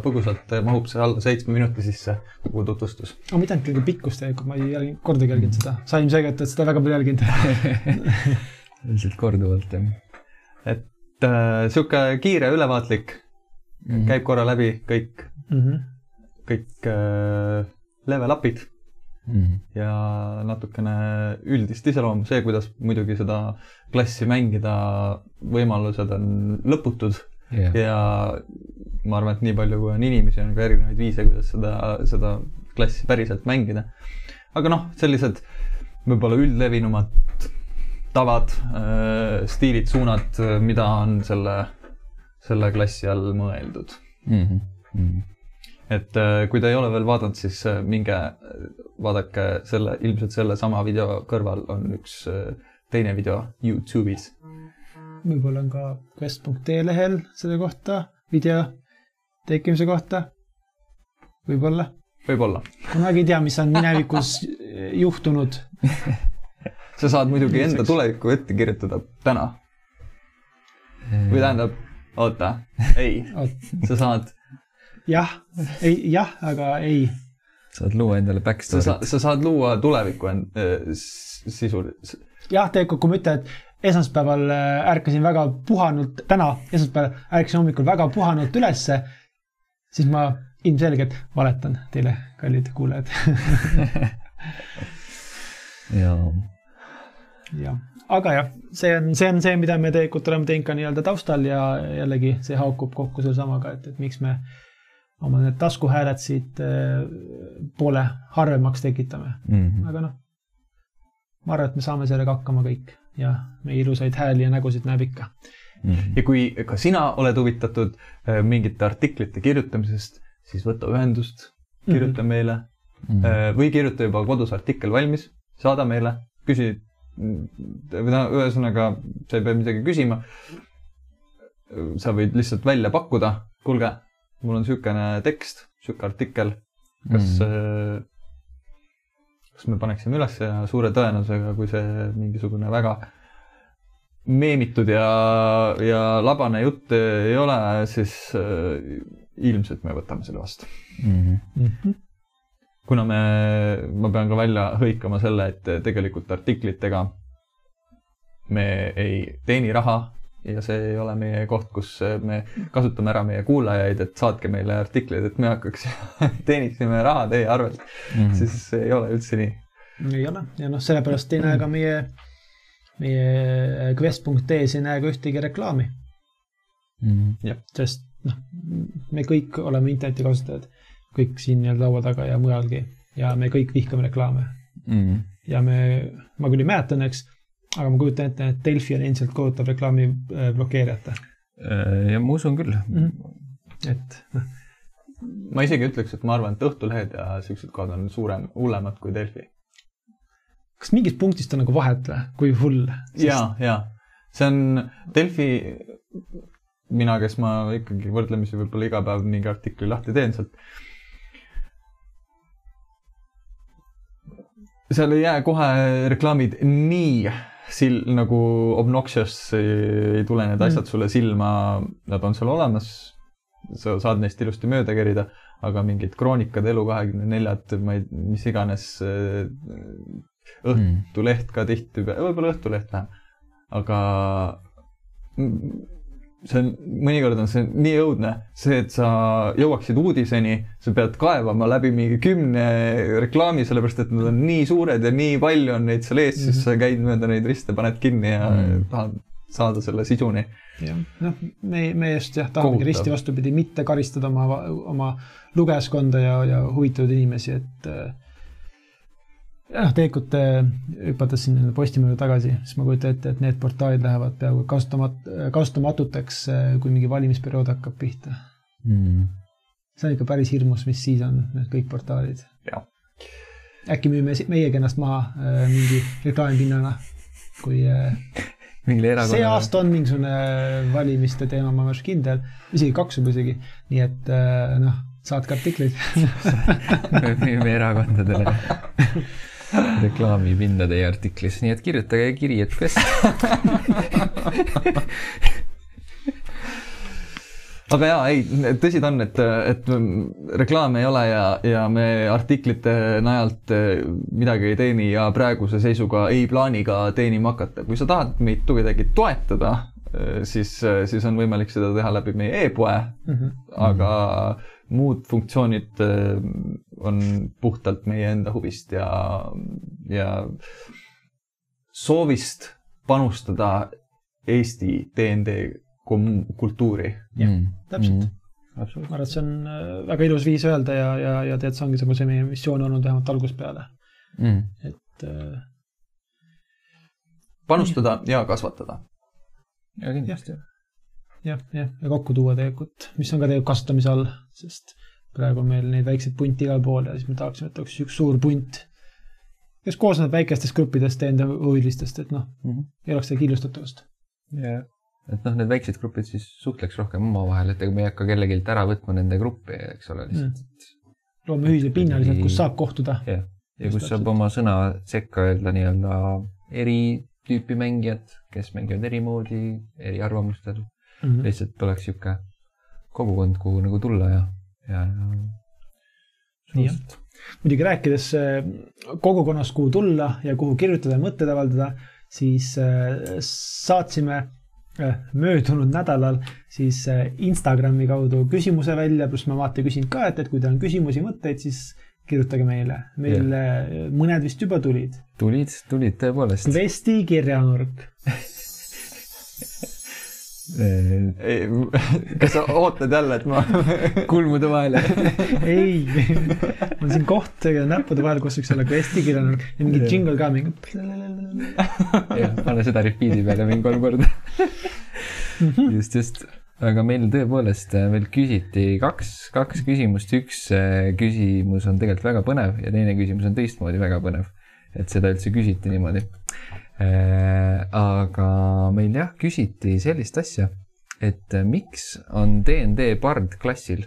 põgusalt mahub see alla seitsme minuti sisse, kogu tutvustus. aga mitte ainult kõige pikkus tegelikult, ma ei jälginud, kordagi jälginud seda, sa ilmselgelt oled seda väga palju jälginud ilmselt korduvalt, jah. et äh, sihuke kiire, ülevaatlik mm, -hmm. käib korra läbi kõik mm, -hmm. kõik äh, level up'id mm. -hmm. ja natukene üldist iseloomu, see, kuidas muidugi seda klassi mängida, võimalused on lõputud yeah. ja ma arvan, et nii palju, kui on inimesi, on ka erinevaid viise, kuidas seda, seda klassi päriselt mängida. aga noh, sellised võib-olla üldlevinumad tavad, äh, stiilid, suunad, mida on selle, selle klassi all mõeldud mm. -hmm. Mm -hmm et äh, kui te ei ole veel vaadanud, siis äh, minge vaadake selle, ilmselt sellesama video kõrval on üks äh, teine video Youtube'is. võib-olla on ka quest.ee lehel selle kohta video tekkimise kohta. võib-olla. võib-olla. kunagi ei tea, mis on minevikus juhtunud sa saad muidugi enda tulevikku ette kirjutada täna. või tähendab, oota, ei, sa saad jah, ei jah, aga ei. saad luua endale backstory't. sa, sa saad luua tulevikku end- äh,, sisuliselt. jah, tegelikult kui ma ütlen, et esmaspäeval äh, ärkasin väga puhanult, täna esmaspäeval ärkasin hommikul väga puhanult ülesse, siis ma ilmselgelt valetan teile, kallid kuulajad jaa. jah, aga jah, see on, see on see, mida me tegelikult oleme teinud ka nii-öelda taustal ja jällegi see haakub kokku selle samaga, et, et miks me oma need taskuhääled siit äh, poole harvemaks tekitame mm. -hmm. aga noh, ma arvan, et me saame sellega hakkama kõik ja meie ilusaid hääli ja nägusid näeb ikka mm. -hmm. ja kui ka sina oled huvitatud äh, mingite artiklite kirjutamisest, siis võta ühendust, kirjuta mm -hmm. meile mm -hmm. või kirjuta juba kodus artikkel valmis, saada meile, küsi või noh, ühesõnaga sa ei pea midagi küsima. sa võid lihtsalt välja pakkuda, kuulge mul on niisugune tekst, niisugune artikkel, kas mm., kas me paneksime üles ja suure tõenäosusega, kui see mingisugune väga meemitud ja, ja labane jutt ei ole, siis äh, ilmselt me võtame selle vastu mm. -hmm. kuna me, ma pean ka välja hõikama selle, et tegelikult artiklitega me ei teeni raha ja see ei ole meie koht, kus me kasutame ära meie kuulajaid, et saatke meile artikleid, et me hakkaks teeniksime raha teie arvelt mm, -hmm. siis ei ole üldse nii. ei ole ja noh, sellepärast ei näe ka meie, meie quest.ee-s ei näe ka ühtegi reklaami mm. -hmm. sest noh, me kõik oleme internetikasutajad, kõik siin laua taga ja mujalgi ja me kõik vihkame reklaame mm. -hmm. ja me, ma küll ei mäleta õnneks aga ma kujutan ette, et Delfi on endiselt kohutav reklaami äh, blokeerijate. Äh, ja ma usun küll mm. -hmm. et noh. ma isegi ütleks, et ma arvan, et Õhtulehed ja siuksed kohad on suurem, hullemad kui Delfi. kas mingist punktist on nagu vahet või, kui hull Sest...? ja, ja see on Delfi, mina, kes ma ikkagi võrdlemisi võib-olla iga päev mingi artikli lahti teen sealt. seal ei jää kohe reklaamid nii sil- nagu obnoxious ei tule need asjad mm. sulle silma, nad on seal olemas. sa saad neist ilusti mööda kerida, aga mingid kroonikad, Elu24, ma ei, mis iganes äh, Õhtuleht ka tihti, võib-olla Õhtuleht vähem, aga see on, mõnikord on see nii õudne, see, et sa jõuaksid uudiseni, sa pead kaevama läbi mingi kümne reklaami, sellepärast et nad on nii suured ja nii palju on neid seal ees mm, -hmm. siis sa käid mööda neid riste, paned kinni ja mm -hmm. tahad saada selle sisuni. jah, noh, me, me just jah, tahamegi risti vastupidi, mitte karistada oma, oma lugejaskonda ja, ja huvitatud inimesi, et äh, jah, tegelikult äh, hüpates siin Postimehe tagasi, siis ma kujutan ette, et need portaalid lähevad peaaegu kasutamat-, kasutamatuteks, äh, kui mingi valimisperiood hakkab pihta. Mm.. see on ikka päris hirmus, mis siis on, need kõik portaalid. äkki müüme meiegi ennast maha äh, mingi reklaamipinnana, kui see aasta on mingisugune valimiste teema, ma olen kindel, isegi kaks juba isegi, nii et noh, saatke artikleid. Müüme erakondadele reklaamipinda teie artiklis, nii et kirjutage kiri, et kes aga jaa, ei, tõsi ta on, et, et reklaame ei ole ja, ja me artiklite najalt midagi ei teeni ja praeguse seisuga ei plaani ka teenima hakata. kui sa tahad meid kuidagi toetada, siis, siis on võimalik seda teha läbi meie e-poe mm, -hmm. aga muud funktsioonid on puhtalt meie enda huvist ja, ja soovist panustada Eesti DND kultuuri. jah mm., täpselt mm.. ma arvan, et see on äh, väga ilus viis öelda ja, ja, ja tead, see ongi see meie missioon olnud vähemalt algusest peale mm.. et äh.... panustada nii. ja kasvatada. ja kindlasti. jah, jah, ja kokku tuua tegelikult, mis on ka tegelikult kasutamise all, sest praegu on meil neid väikseid punte igal pool ja siis me tahaksime, et oleks üks suur punt, kes koosneb väikestest gruppidest enda huvilistest, et noh mm -hmm., ei oleks seda killustatavust. jah, et noh, need väiksed grupid siis suhtleks rohkem omavahel, et ega me ei hakka kellelgi ära võtma nende gruppi, eks ole, lihtsalt mm.. loome ühise pinna lihtsalt, kus saab kohtuda. jah, ja kus saab oma sõna sekka öelda nii-öelda eri tüüpi mängijad, kes mängivad eri moodi, eri arvamustel mm. -hmm. lihtsalt oleks niisugune kogukond, kuhu nagu tulla ja ja, ja. muidugi rääkides äh, kogukonnast, kuhu tulla ja kuhu kirjutada ja mõtteid avaldada, siis äh, saatsime äh, möödunud nädalal siis Instagrami kaudu küsimuse välja, pluss ma vaata küsin ka, et, et kui teil on küsimusi, mõtteid, siis kirjutage meile. meil ja. mõned vist juba tulid. tulid, tulid tõepoolest. Vesti kirjanurk kas sa ootad jälle, et ma kulmude vahele? Ei, mul on siin koht näppude vahel, kus võiks olla quest'i kirjanurk ja mingi jingle ka mingi. jah, pane seda repeat'i peale mingi kolm korda. Just, just, aga meil tõepoolest veel küsiti kaks, kaks küsimust, üks äh, küsimus on tegelikult väga põnev ja teine küsimus on teistmoodi väga põnev. et seda üldse küsiti niimoodi. Äh, aga meil jah, küsiti sellist asja, et äh, miks on DND pardklassil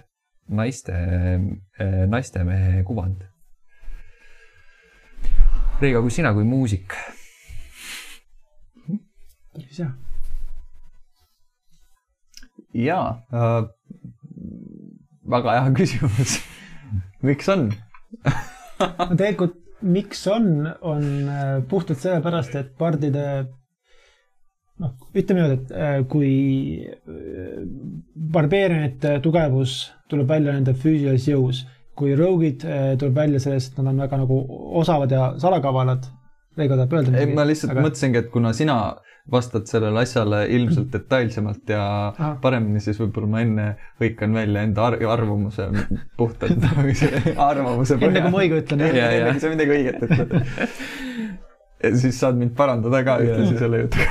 naiste, äh, naistemehe kuvand? Reigo, kui sina kui muusik. päris hea. jaa äh,, väga hea küsimus miks on no tegelikult miks on, on äh, puhtalt sellepärast, et pardide noh, ütleme niimoodi, et äh, kui äh, barbeerianite tugevus tuleb välja nende füüsilises jõus, kui rogue'id tuleb välja sellest, et nad on väga nagu osavad ja salakavalad. Reigo tahab öelda ei, ma lihtsalt aga... mõtlesingi, et kuna sina vastad sellele asjale ilmselt detailsemalt ja Aha. paremini, siis võib-olla ma enne hõikan välja enda ar arvamuse puhtalt arvamuse põhjal. enne kui ma õige ütlen. enne kui sa midagi õiget ütled. ja siis saad mind parandada ka ühtlasi selle jutuga.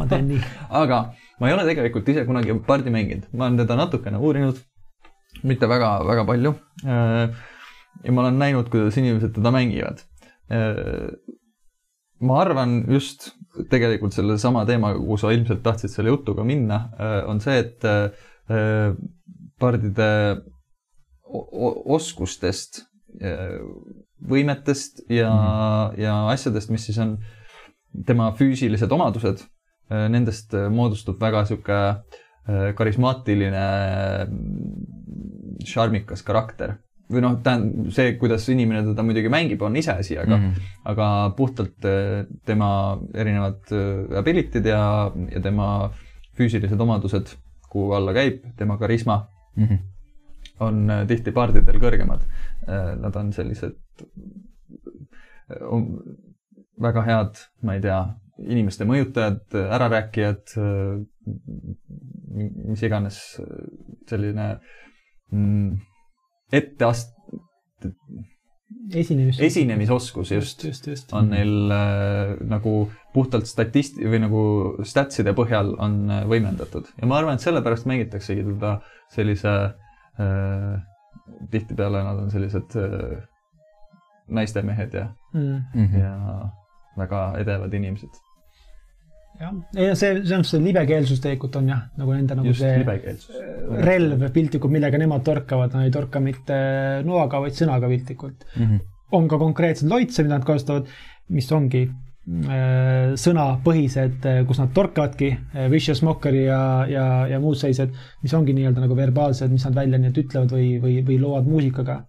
ma teen nii. aga ma ei ole tegelikult ise kunagi pardi mänginud, ma olen teda natukene uurinud, mitte väga-väga palju. Äh, ja ma olen näinud, kuidas inimesed teda mängivad äh, ma arvan just tegelikult sellesama teemaga, kuhu sa ilmselt tahtsid selle jutuga minna, on see, et pardide oskustest, võimetest ja mm, -hmm. ja asjadest, mis siis on tema füüsilised omadused, nendest moodustub väga sihuke karismaatiline, šarmikas karakter või noh, tähendab see, kuidas inimene teda muidugi mängib, on iseasi, aga mm, -hmm. aga puhtalt äh, tema erinevad äh, ability'd ja, ja tema füüsilised omadused, kuhu alla käib tema karisma mm, -hmm. on äh, tihti paardidel kõrgemad. Nad on sellised väga head, ma ei tea, inimeste mõjutajad, ärarääkijad, mis iganes selline mm, etteast-. esinemis. esinemisoskus just, just, just, just. on neil äh, nagu puhtalt statist- või nagu statside põhjal on äh, võimendatud ja ma arvan, et sellepärast mängitaksegi teda sellise äh,, tihtipeale nad on sellised äh, naistemehed ja mm, -hmm. ja väga edevad inimesed jah, ei see, see on see libekeelsus tegelikult on jah, nagu nende nagu Just, see relv piltlikult, millega nemad torkavad, nad ei torka mitte noaga, vaid sõnaga piltlikult mm. -hmm. on ka konkreetsed loitse, mida nad kasutavad, mis ongi äh, sõnapõhised, äh, kus nad torkavadki äh,, vicious mockery ja, ja, ja muud sellised, mis ongi nii-öelda nagu verbaalsed, mis nad välja nii-öelda ütlevad või, või, või loovad muusikaga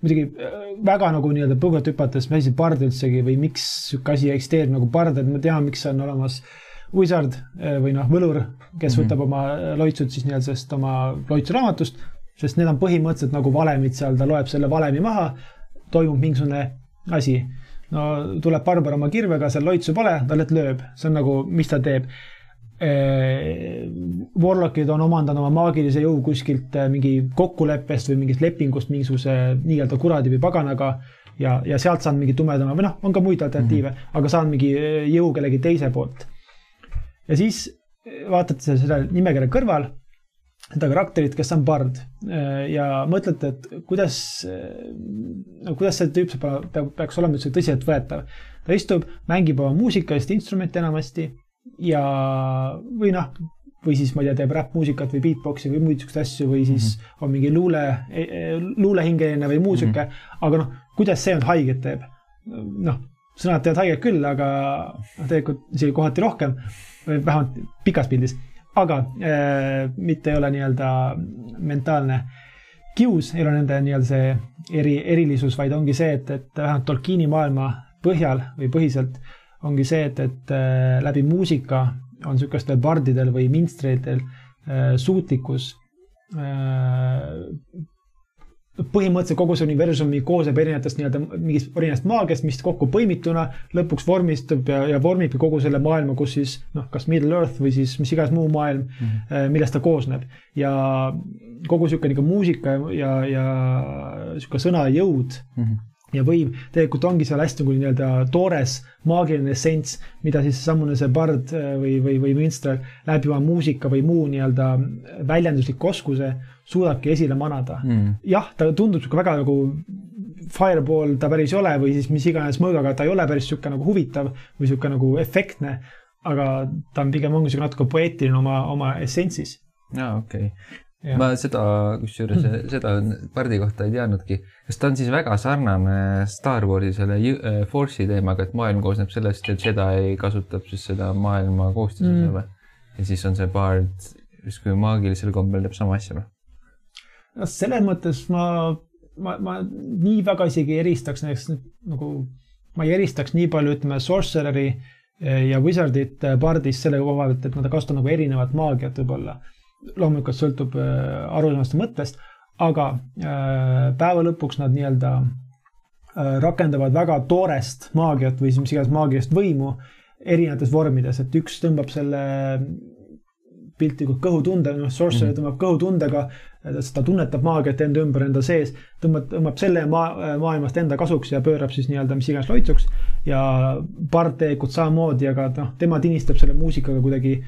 muidugi äh, väga nagu nii-öelda põgusalt hüpates, mis asi bard üldsegi või miks sihuke asi eksisteerib nagu bard, et ma tean, miks on olemas wizard äh, või noh, võlur, kes mm -hmm. võtab oma loitsud siis nii-öelda sellest oma loitsuraamatust, sest need on põhimõtteliselt nagu valemid seal, ta loeb selle valemi maha, toimub mingisugune asi. no tuleb barbar oma kirvega, seal loitsu pole, ta lihtsalt lööb, see on nagu, mis ta teeb Warlockid on omandanud oma maagilise jõu kuskilt äh, mingi kokkuleppest või mingist lepingust mingisuguse nii-öelda kuradi või paganaga ja, ja sealt saan mingi tumedama või noh, on ka muid alternatiive mm, -hmm. aga saan mingi äh, jõu kellegi teise poolt. ja siis vaatate seda nimekirja kõrval, seda karakterit, kes on bard ja mõtlete, et kuidas, no kuidas see tüüp saab, peaks olema üldse tõsiseltvõetav. ta istub, mängib oma muusikalist instrumenti enamasti ja, või noh, või siis ma ei tea, teeb räppmuusikat või beatbox'i või muid siukseid asju või siis mm -hmm. on mingi luule, e, e, luulehingeline või muu sihuke mm, -hmm. aga noh, kuidas see nüüd haiget teeb? noh, sõnad teevad haiget küll, aga noh, tegelikult isegi kohati rohkem, vähemalt pikas pildis, aga äh, mitte ei ole nii-öelda mentaalne kius, ei ole nende nii-öelda see eri, erilisus, vaid ongi see, et, et vähemalt Tolkieni maailma põhjal või põhiselt ongi see, et, et äh, läbi muusika on niisugustel bardidel või minstreidel äh, suutlikkus äh, põhimõtteliselt kogu see universumi koosneb erinevatest nii-öelda mingist erinevast maagiast, mis kokku põimituna lõpuks vormistub ja, ja vormibki kogu selle maailma, kus siis noh, kas Middle Earth või siis mis iganes muu maailm mm, -hmm. millest ta koosneb. ja kogu niisugune nagu muusika ja, ja niisugune sõna jõud mm -hmm ja võim. Tegelikult ongi seal hästi nagu nii-öelda toores maagiline essents, mida siis seesamune see bard äh, või, või, või minstrel läbi oma muusika või muu nii-öelda väljendusliku oskuse suudabki esile manada. Mm.. jah, ta tundub sihuke väga nagu fireball ta päris ei ole või siis mis iganes mõõgaga ta ei ole päris sihuke nagu huvitav või sihuke nagu efektne, aga ta on pigem ongi sihuke natuke poeetiline oma, oma essentsis. aa, okei. okay ma seda, kusjuures seda pardi kohta ei teadnudki. kas ta on siis väga sarnane Star Warsi selle äh, Force'i teemaga, et maailm koosneb sellest, et Jedi kasutab siis seda maailma koostisosa mm. või? ja siis on see bard justkui maagilisel kombel teeb sama asja või? no selles mõttes ma, ma, ma nii väga isegi ei eristaks näiteks nagu, ma ei eristaks nii palju, ütleme, sorcerer'i äh, ja wizard'it äh, bardist selle koha pealt, et nad kasutavad nagu erinevat maagiat võib-olla loomulikult sõltub äh, arusaamast ja mõttest, aga äh, päeva lõpuks nad nii-öelda äh, rakendavad väga toorest maagiat või siis mis iganes maagilist võimu erinevates vormides, et üks tõmbab selle piltlikult kõhutunde, noh, sorcerer mm. tõmbab kõhutundega, ta tunnetab maagiat enda ümber, enda sees, tõmbab, tõmbab selle maa, maailmast enda kasuks ja pöörab siis nii-öelda mis iganes loitsuks. ja part tegelikult samamoodi, aga noh, tema tinistab selle muusikaga kuidagi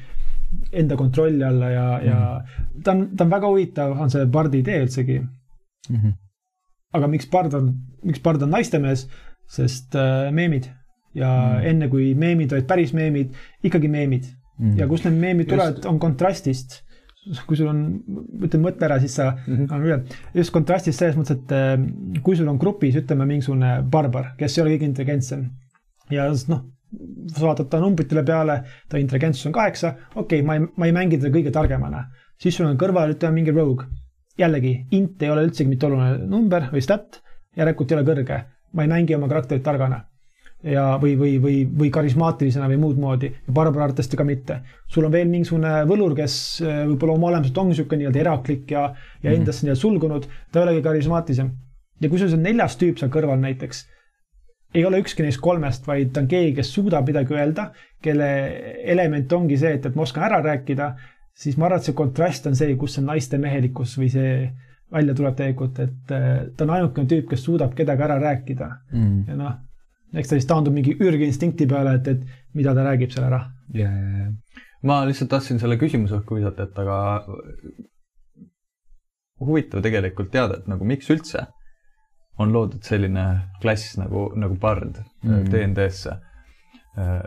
enda kontrolli alla ja mm, -hmm. ja mhm. ta on, ta on väga huvitav, on see Bardi idee üldsegi mm. -hmm. aga miks Bard on, miks Bard on naistemees, sest äh, meemid ja mm. enne kui meemid olid päris meemid, ikkagi meemid mm. ja kust need meemid tulevad, on kontrastist. kui sul on, ütleme, mõtle ära, siis sa mm, -hmm. annan üle. just kontrastist selles mõttes, et äh, kui sul on grupis, ütleme, mingisugune barbar, kes ei ole kõige intelligentsem ja noh, sa vaatad ta numbritele peale, ta intelligentsus on kaheksa, okei okay,, ma ei, ma ei mängi teda kõige targemana. siis sul on kõrval, ütleme, mingi rogue. jällegi, int ei ole üldsegi mitte oluline number või stat, järelikult ei ole kõrge. ma ei mängi oma karakterit targana ja, või, või, või, või karismaatilisena või muud moodi ja Barbara arvatavasti ka mitte. sul on veel mingisugune võlur, kes äh, võib-olla oma olemuselt on niisugune nii-öelda eraklik ja, ja mm. endasse nii-öelda sulgunud, ta ei olegi karismaatilisem. ja kui sul on neljas tüüp seal kõrval näiteks, ei ole ükski neist kolmest, vaid ta on keegi, kes suudab midagi öelda, kelle element ongi see, et, et ma oskan ära rääkida, siis ma arvan, et see kontrast on see, kus see naiste mehelikkus või see välja tuleb tegelikult, et äh, ta on ainukene tüüp, kes suudab kedagi ära rääkida mm. ja noh eks ta siis taandub mingi ürginstinkti peale, et, et mida ta räägib seal ära yeah,. Yeah, yeah. ma lihtsalt tahtsin selle küsimuse õhku visata, et aga huvitav tegelikult teada, et nagu miks üldse on loodud selline klass nagu, nagu bard mm. DND-sse. Äh,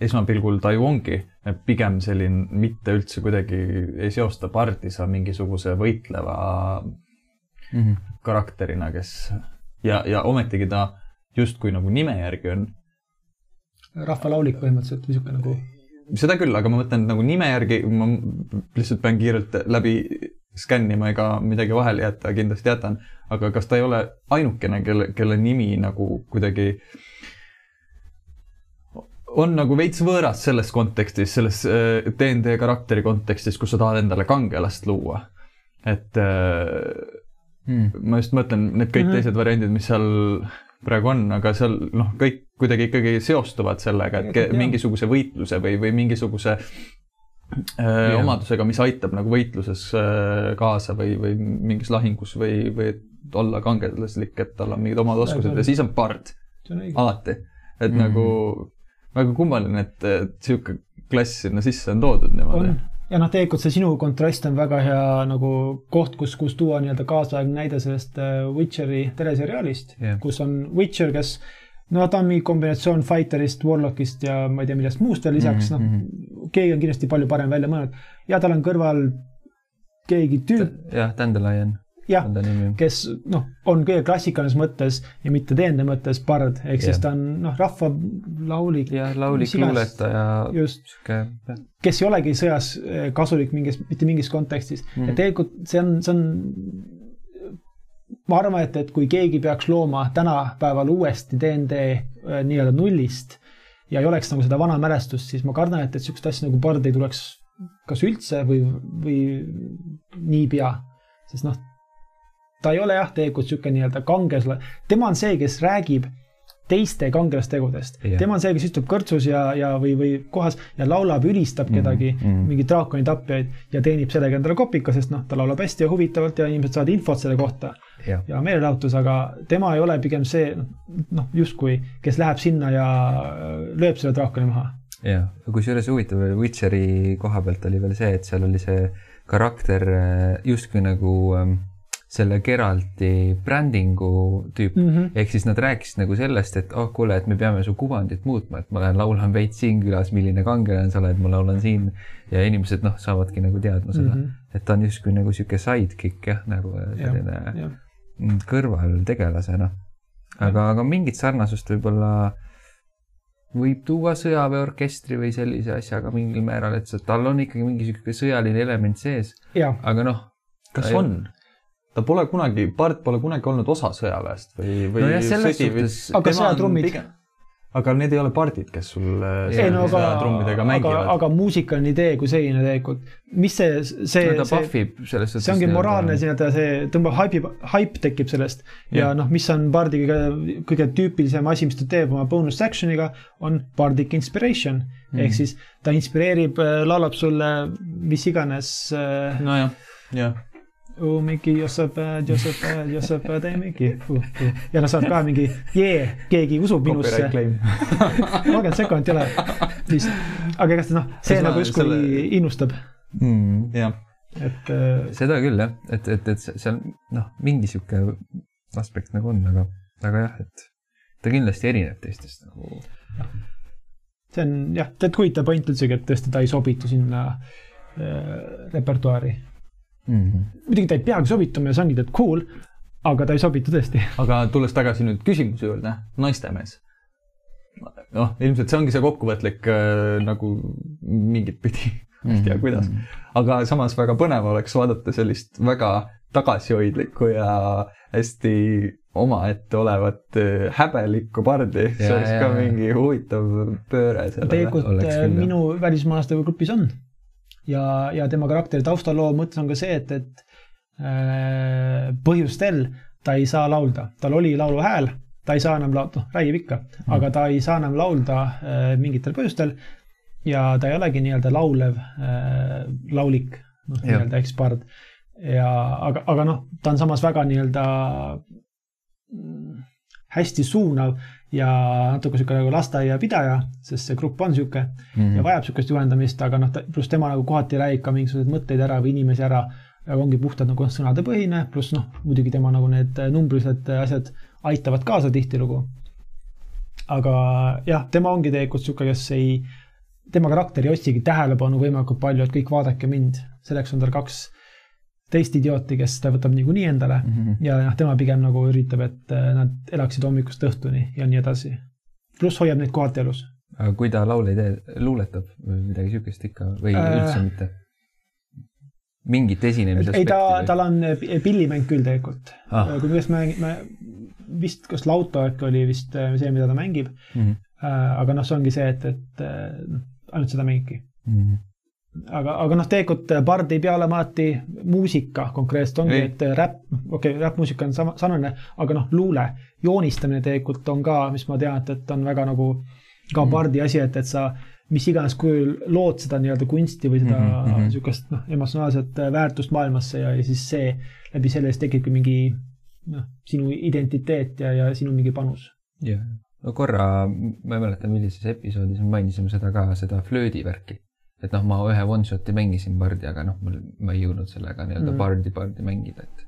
esmapilgul ta ju ongi pigem selline, mitte üldse kuidagi ei seosta bardi sa mingisuguse võitleva mm -hmm. karakterina, kes ja, ja ometigi ta justkui nagu nime järgi on. rahvalaulik põhimõtteliselt või niisugune nagu. Seda küll, aga ma mõtlen nagu nime järgi, ma lihtsalt pean kiirelt läbi skännima, ega midagi vahele jätta, kindlasti jätan. aga kas ta ei ole ainukene, kelle, kelle nimi nagu kuidagi on nagu veits võõras selles kontekstis, selles DND äh, karakteri kontekstis, kus sa tahad endale kangelast luua. et hmm. ma just mõtlen, need kõik mm -hmm. teised variandid, mis seal praegu on, aga seal noh, kõik kuidagi ikkagi seostuvad sellega, et ja, mingisuguse võitluse või, või mingisuguse äh, omadusega, mis aitab nagu võitluses äh, kaasa või, või mingis lahingus või, või olla kangelaslik, et tal on mingid omad oskused ja siis on pard. alati, et mm -hmm. nagu väga kummaline, et, et sihuke klass sinna sisse on toodud niimoodi. Ja noh, tegelikult see sinu kontrast on väga hea nagu koht, kus, kus tuua nii-öelda kaasaegne näide sellest äh, Witcheri teleseriaalist yeah., kus on Witcher, kes no ta on mingi kombinatsioon Fighterist, Warlockist ja ma ei tea, millest muust veel lisaks mm, -hmm. noh, mhm. keegi on kindlasti palju parem välja mõelnud ja tal on kõrval keegi tüüp. jah, Dandelion jah, kes noh, on kõige klassikalises mõttes ja mitte teende mõttes bard, ehk siis ta on noh, rahvalaulik. jah, laulik, luuletaja. just, kes ei olegi sõjas eh, kasulik mingis, mitte mingis kontekstis mm. ja tegelikult see on, see on ma arvan, et, et kui keegi peaks looma tänapäeval uuesti DnD eh, nii-öelda nullist ja ei oleks nagu seda vana mälestust, siis ma kardan, et, et sihukest asja nagu bard ei tuleks kas üldse või, või niipea. sest noh, ta ei ole jah, tegelikult niisugune nii-öelda kangelane, tema on see, kes räägib teiste kangelastegudest yeah.. tema on see, kes istub kõrtsus ja, ja või, või kohas ja laulab, ülistab mhm, kedagi mm, -hmm. mingeid draakoni tapjaid ja teenib sellega endale kopika, sest noh, ta laulab hästi ja huvitavalt ja inimesed saavad infot selle kohta yeah. ja meelelahutus, aga tema ei ole pigem see noh, justkui, kes läheb sinna ja lööb selle draakoni maha. jah, kusjuures huvitav Witcheri koha pealt oli veel see, et seal oli see karakter äh, justkui nagu ähm, selle Geralti brändingu tüüp mm -hmm. ehk siis nad rääkisid nagu sellest, et oh kuule, et me peame su kuvandit muutma, et ma lähen laulan veits siin külas, milline kangelane sa oled, ma laulan siin ja inimesed noh, saavadki nagu teadma seda mm, -hmm. et ta on justkui nagu sihuke sidekick jah, nagu selline ja, ja. kõrvaltegelasena. aga, aga mingit sarnasust võib-olla võib tuua sõjaväeorkestri või sellise asjaga mingil määral, et tal on ikkagi mingi sihuke sõjaline element sees. aga noh. kas on? Ta pole kunagi, Bart pole kunagi olnud osa sõjaväest või, või no jah, selles suhtes. aga sõjatrummid? aga need ei ole pardid, kes sul äh, ei, no, sõjatrummidega mängivad. aga muusikaline idee kui selline tegelikult, mis see, see no,. ta puhib selles suhtes. see ongi moraalne nii-öelda see tõmbab haipi, haip tekib sellest ja, ja noh, mis on Bardi kõige, kõige tüüpilisem asi, mis ta teeb oma bonus action'iga, on Bardic inspiration mm. -hmm. ehk siis ta inspireerib, äh, laulab sulle mis iganes. Äh, nojah, jah oh Miki, you're so bad, you're so bad, you're so bad, ei Miki uh,. Uh. ja nad saavad ka mingi jee, keegi usub minusse. kolmkümmend sekundit ei ole, siis, aga igatahes noh, see nagu justkui selle... innustab mm,. jah. et äh.... seda küll jah, et, et, et seal noh, mingi sihuke aspekt nagu on, aga, aga jah, et ta kindlasti erineb teistest nagu see on jah, tead huvitav point üldsegi, et tõesti ta ei sobitu sinna äh, repertuaari. mm. -hmm. muidugi ta ei peagi sobituma ja see ongi tead cool, aga ta ei sobitu tõesti. aga tulles tagasi nüüd küsimuse juurde, naistemees. noh, ilmselt see ongi see kokkuvõtlik äh, nagu mingit pidi, ma ei tea, kuidas. aga samas väga põnev oleks vaadata sellist väga tagasihoidlikku ja hästi omaette olevat äh, häbelikku pardi. see oleks ja, ka ja. mingi huvitav pööre sellele. tegelikult oleks äh, minu välismaalaste grupis on ja, ja tema karakteri taustaloo mõttes on ka see, et, et äh, põhjustel ta ei saa laulda, tal oli lauluhääl, ta ei saa enam laulda, noh räägib ikka, aga ta ei saa enam laulda äh, mingitel põhjustel ja ta ei olegi nii-öelda laulev äh, laulik, noh nii-öelda ekspart ja aga, aga noh, ta on samas väga nii-öelda mm, hästi suunav ja natuke sihuke nagu lasteaiapidaja, sest see grupp on sihuke Mhm. ja vajab sihukest juhendamist, aga noh, pluss tema nagu kohati räägib ka mingisuguseid mõtteid ära või inimesi ära. ongi puhtalt nagu sõnadepõhine, pluss noh, muidugi tema nagu need numbrilised asjad aitavad kaasa tihtilugu. aga jah, tema ongi tegelikult sihuke, kes ei, tema karakter ei otsigi tähelepanu võimalikult palju, et kõik vaadake mind. selleks on tal kaks teist idiooti, kes ta võtab niikuinii endale Mhm. ja noh, tema pigem nagu üritab, et äh, nad elaksid hommikust õhtuni ja nii edasi. pluss hoiab neid kohati elus. aga kui ta laule ei tee, luuletab või midagi siukest ikka või Äh. üldse mitte? mingit esinemise ei, ta, tal on pi- pillimäng küll tegelikult Ah. ah.. kui me mängime, vist kas lauto äkki oli vist äh, see, mida ta mängib. mm? aga noh, see ongi see, et, et äh, noh, ainult seda mängibki. -hmm. aga, aga noh, tegelikult bard ei pea olema alati muusika konkreetselt, ongi, et räpp, okei okay,, räppmuusika on sama, sarnane, aga noh, luule, joonistamine tegelikult on ka, mis ma tean, et, et on väga nagu ka Mhm. bardi asi, et, et sa mis iganes kujul lood seda nii-öelda kunsti või seda Mhm, mhm. niisugust noh, emotsionaalset väärtust maailmasse ja, ja siis see läbi selle siis tekibki mingi noh, sinu identiteet ja, ja sinu mingi panus. jah, no korra, ma ei mäleta, millises episoodis me mainisime seda ka, seda flöödi värki. Et noh, ma ühe one-shot'i mängisin pardi, aga noh, mul, ma ei jõudnud sellega nii-öelda Mm. pardi, pardi mängida, et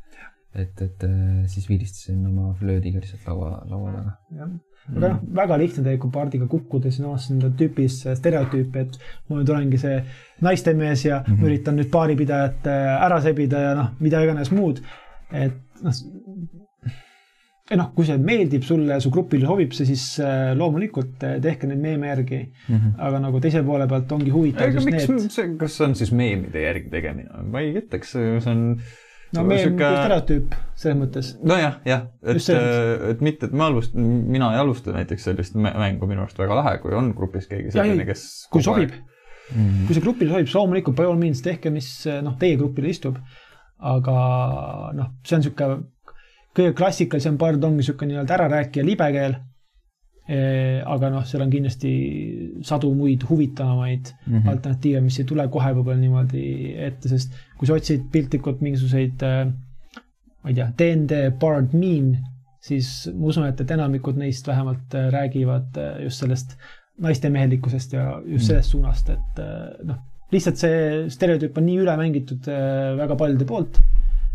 et, et äh, siis vilistasin oma flöödiga lihtsalt laua, laua taga. jah, aga noh, väga lihtne tegelikult pardiga kukkuda, noh, see on tüüpis stereotüüp, et ma nüüd olengi see naistemees ja mm. -hmm. üritan nüüd baaripidajat äh, ära sebida ja noh, mida iganes muud. et noh, noh, kui see meeldib sulle, su grupile sobib see, siis äh, loomulikult äh, tehke neid meeme järgi. aga nagu teise poole pealt ongi huvitav just need, see, kas see on siis meemide järgi tegemine? ma ei ütleks, see on. no meem sihuke- kui stereotüüp selles mõttes. nojah, jah, et selles et mitte, et me alust-, mina ei alusta näiteks sellist mä- mängu minu arust väga lahe, kui on grupis keegi selline, kes. kui sobib, Mm. kui see grupile sobib, siis loomulikult by all means tehke, mis noh, teie grupile istub. aga noh, see on sihuke kõige klassikalisem pard ongi sihuke nii-öelda ärarääkija libekeel. aga noh, seal on kindlasti sadu muid huvitavamaid mm. -hmm. alternatiive, mis ei tule kohe võib-olla niimoodi ette, sest kui sa otsid piltlikult mingisuguseid ma ei tea, DND Bard meme, siis ma usun, et, et enamikud neist vähemalt äh, räägivad just sellest naistemehelikkusest ja just Mm. sellest suunast, et noh, lihtsalt see stereotüüp on nii üle mängitud väga paljude poolt,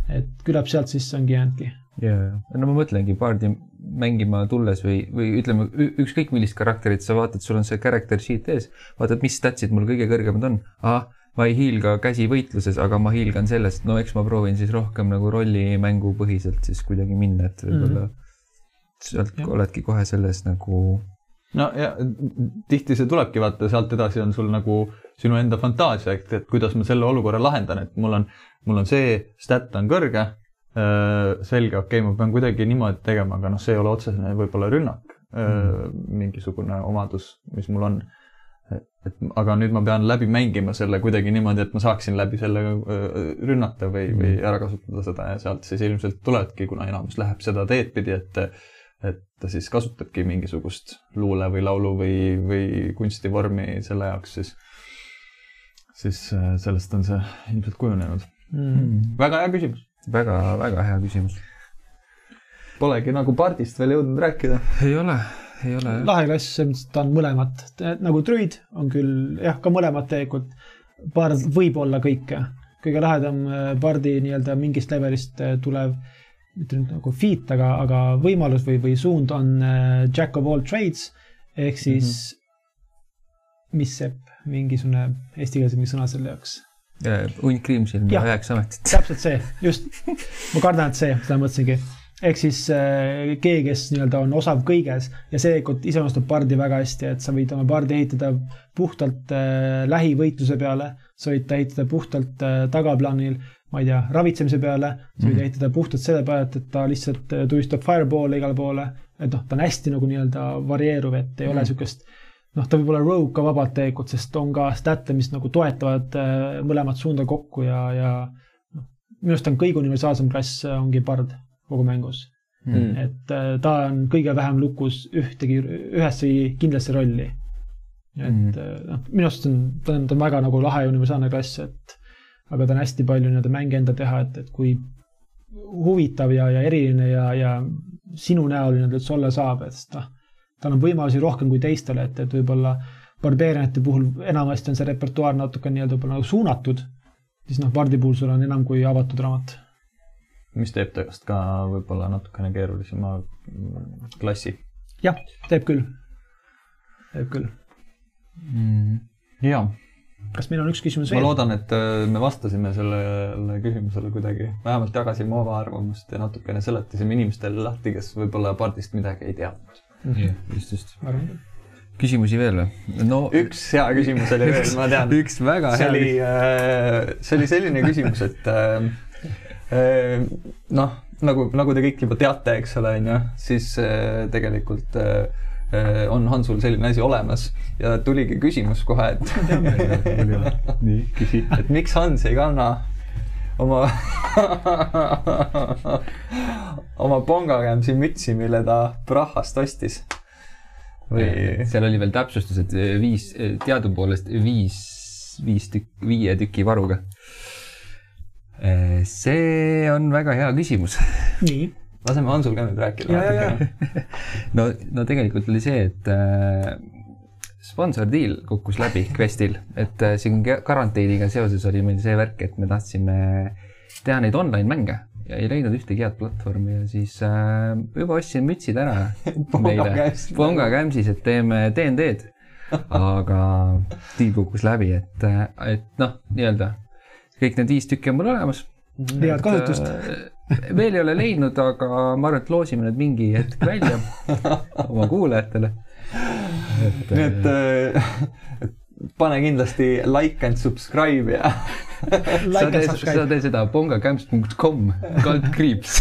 et küllap sealt siis ongi jäänudki. ja, ja, no ma mõtlengi pardi mängima tulles või, või ütleme ükskõik millist karakterit sa vaatad, sul on see character sheet ees, vaatad, mis statsid mul kõige kõrgemad on. ahah, ma ei hiilga käsi võitluses, aga ma hiilgan sellest, no eks ma proovin siis rohkem nagu rollimängu põhiselt siis kuidagi minna, et võib-olla mm -hmm. sealt Jah. oledki kohe selles nagu no ja tihti see tulebki vaata, sealt edasi on sul nagu sinu enda fantaasia, et, et kuidas ma selle olukorra lahendan, et mul on, mul on see stat on kõrge. selge, okei okay,, ma pean kuidagi niimoodi tegema, aga noh, see ei ole otsesena võib-olla rünnak mm., mingisugune omadus, mis mul on. et aga nüüd ma pean läbi mängima selle kuidagi niimoodi, et ma saaksin läbi selle öö, rünnata või, või ära kasutada seda ja sealt siis ilmselt tulevadki, kuna enamus läheb seda teed pidi, et et ta siis kasutabki mingisugust luule või laulu või, või kunstivormi selle jaoks, siis, siis äh, sellest on see ilmselt kujunenud. Mm. väga hea küsimus. Väga-väga hea küsimus. Polegi nagu pardist veel jõudnud rääkida. ei ole, ei ole lahe klass, selles mõttes, et ta on mõlemat, nagu druid on küll jah, ka mõlemad tegelikult. Bard võib olla kõike, kõige lahedam äh, Bardi nii-öelda mingist levelist äh, tulev, mitte nüüd nagu feat, aga, aga võimalus või, või suund on äh, Jack of all trades ehk siis mm -hmm. mis sepp, mingisugune eestikeelse mingi sõna selle jaoks hunt ja Jah. üheksa ametit. täpselt see, just. ma kardan, et see, seda mõtlesingi. ehk siis äh, keegi, kes nii-öelda on osav kõiges ja see tegelikult iseloomustab pardi väga hästi, et sa võid oma pardi ehitada puhtalt äh, lähivõitluse peale, sa võid ta ehitada puhtalt äh, tagaplaanil, ma ei tea, ravitsemise peale, sa võid Mhm. ehitada puhtalt selle peale, et, ta lihtsalt äh, tulistab fireball'e igale poole. et noh, ta on hästi nagu nii-öelda varieeruv, et ei ole Mhm. niisugust noh, ta võib olla rogue ka vabalt tegelikult, sest on ka stat'e, mis nagu toetavad äh, mõlemat suunda kokku ja, ja noh, minu arust on kõige universaalsem klass äh, ongi pard kogu mängus Mm. et äh, ta on kõige vähem lukus ühtegi, ühesse kindlasse rolli. et äh, noh, minu arust on, ta on, ta on väga nagu lahe ja universaalne klass, et aga ta on hästi palju nii-öelda mänge enda teha, et, et kui huvitav ja, ja eriline ja, ja sinu näol nii-öelda üldse olla saab, et noh, tal on võimalusi rohkem kui teistele, et, et võib-olla barbeerianite puhul enamasti on see repertuaar natuke nii-öelda võib-olla nagu suunatud, siis noh, pardi puhul sul on enam kui avatud raamat. mis teeb temast ka võib-olla natukene keerulisema klassi. jah, teeb küll, teeb küll. Mm. ja kas meil on üks küsimus ma veel? loodan, et äh, me vastasime sellele küsimusele kuidagi, vähemalt jagasime oma arvamust ja natukene seletasime inimestele lahti, kes võib-olla pardist midagi ei teadnud. jah, just, just. ma arvan küll. küsimusi veel või? no üks hea küsimus oli veel, ma tean. üks väga see hea oli, see oli selline küsimus, et äh, äh, noh, nagu, nagu te kõik juba teate, eks ole, onju, siis äh, tegelikult äh, äh, on Hansul selline asi olemas ja tuligi küsimus kohe, et nii, küsi. et miks Hans ei kanna oma oma pongakämsi mütsi, mille ta Prahast ostis. või seal oli veel täpsustus, et viis, teadupoolest viis, viis tükk, viie tüki varuga. see on väga hea küsimus. nii, laseme Hansul ka nüüd rääkida no, no tegelikult oli see, et äh, sponsor deal kukkus läbi Questil, et äh, siin ga- karanteeniga seoses oli meil see värk, et me tahtsime teha neid online mänge ja ei leidnud ühtegi head platvormi ja siis äh, juba ostsin mütsid ära meile Ponga kämsis, et teeme DND-d. aga deal kukkus läbi, et, et noh, nii-öelda kõik need viis tükki on mul olemas. Head kasutust.. veel ei ole leidnud, aga ma arvan, et loosime need mingi hetk välja oma kuulajatele. Et nii et äh, pane kindlasti like and subscribe ja sa like and tee, sa subscribe, tee seda pongakämps.com, kaldkriips,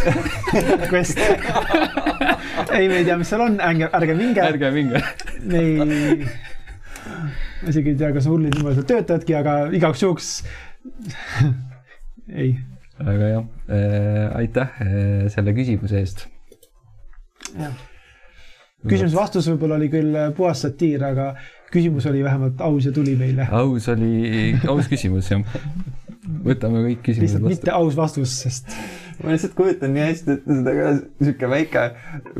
quest. ei, me ei tea, mis seal on, ärge, ärge minge, ärge minge. me ei, ma isegi ei tea, kas hullid niimoodi seal töötavadki, aga igaks juhuks ei, aga jah äh,, aitäh äh, selle küsimuse eest. jah. Küsimuse-vastus võib-olla oli küll puhas satiir, aga küsimus oli vähemalt aus ja tuli meile. aus oli, aus küsimus jah. võtame kõik küsimused lihtsalt vastu. mitte aus vastus, sest ma lihtsalt kujutan nii hästi ette seda ka, sihuke väike,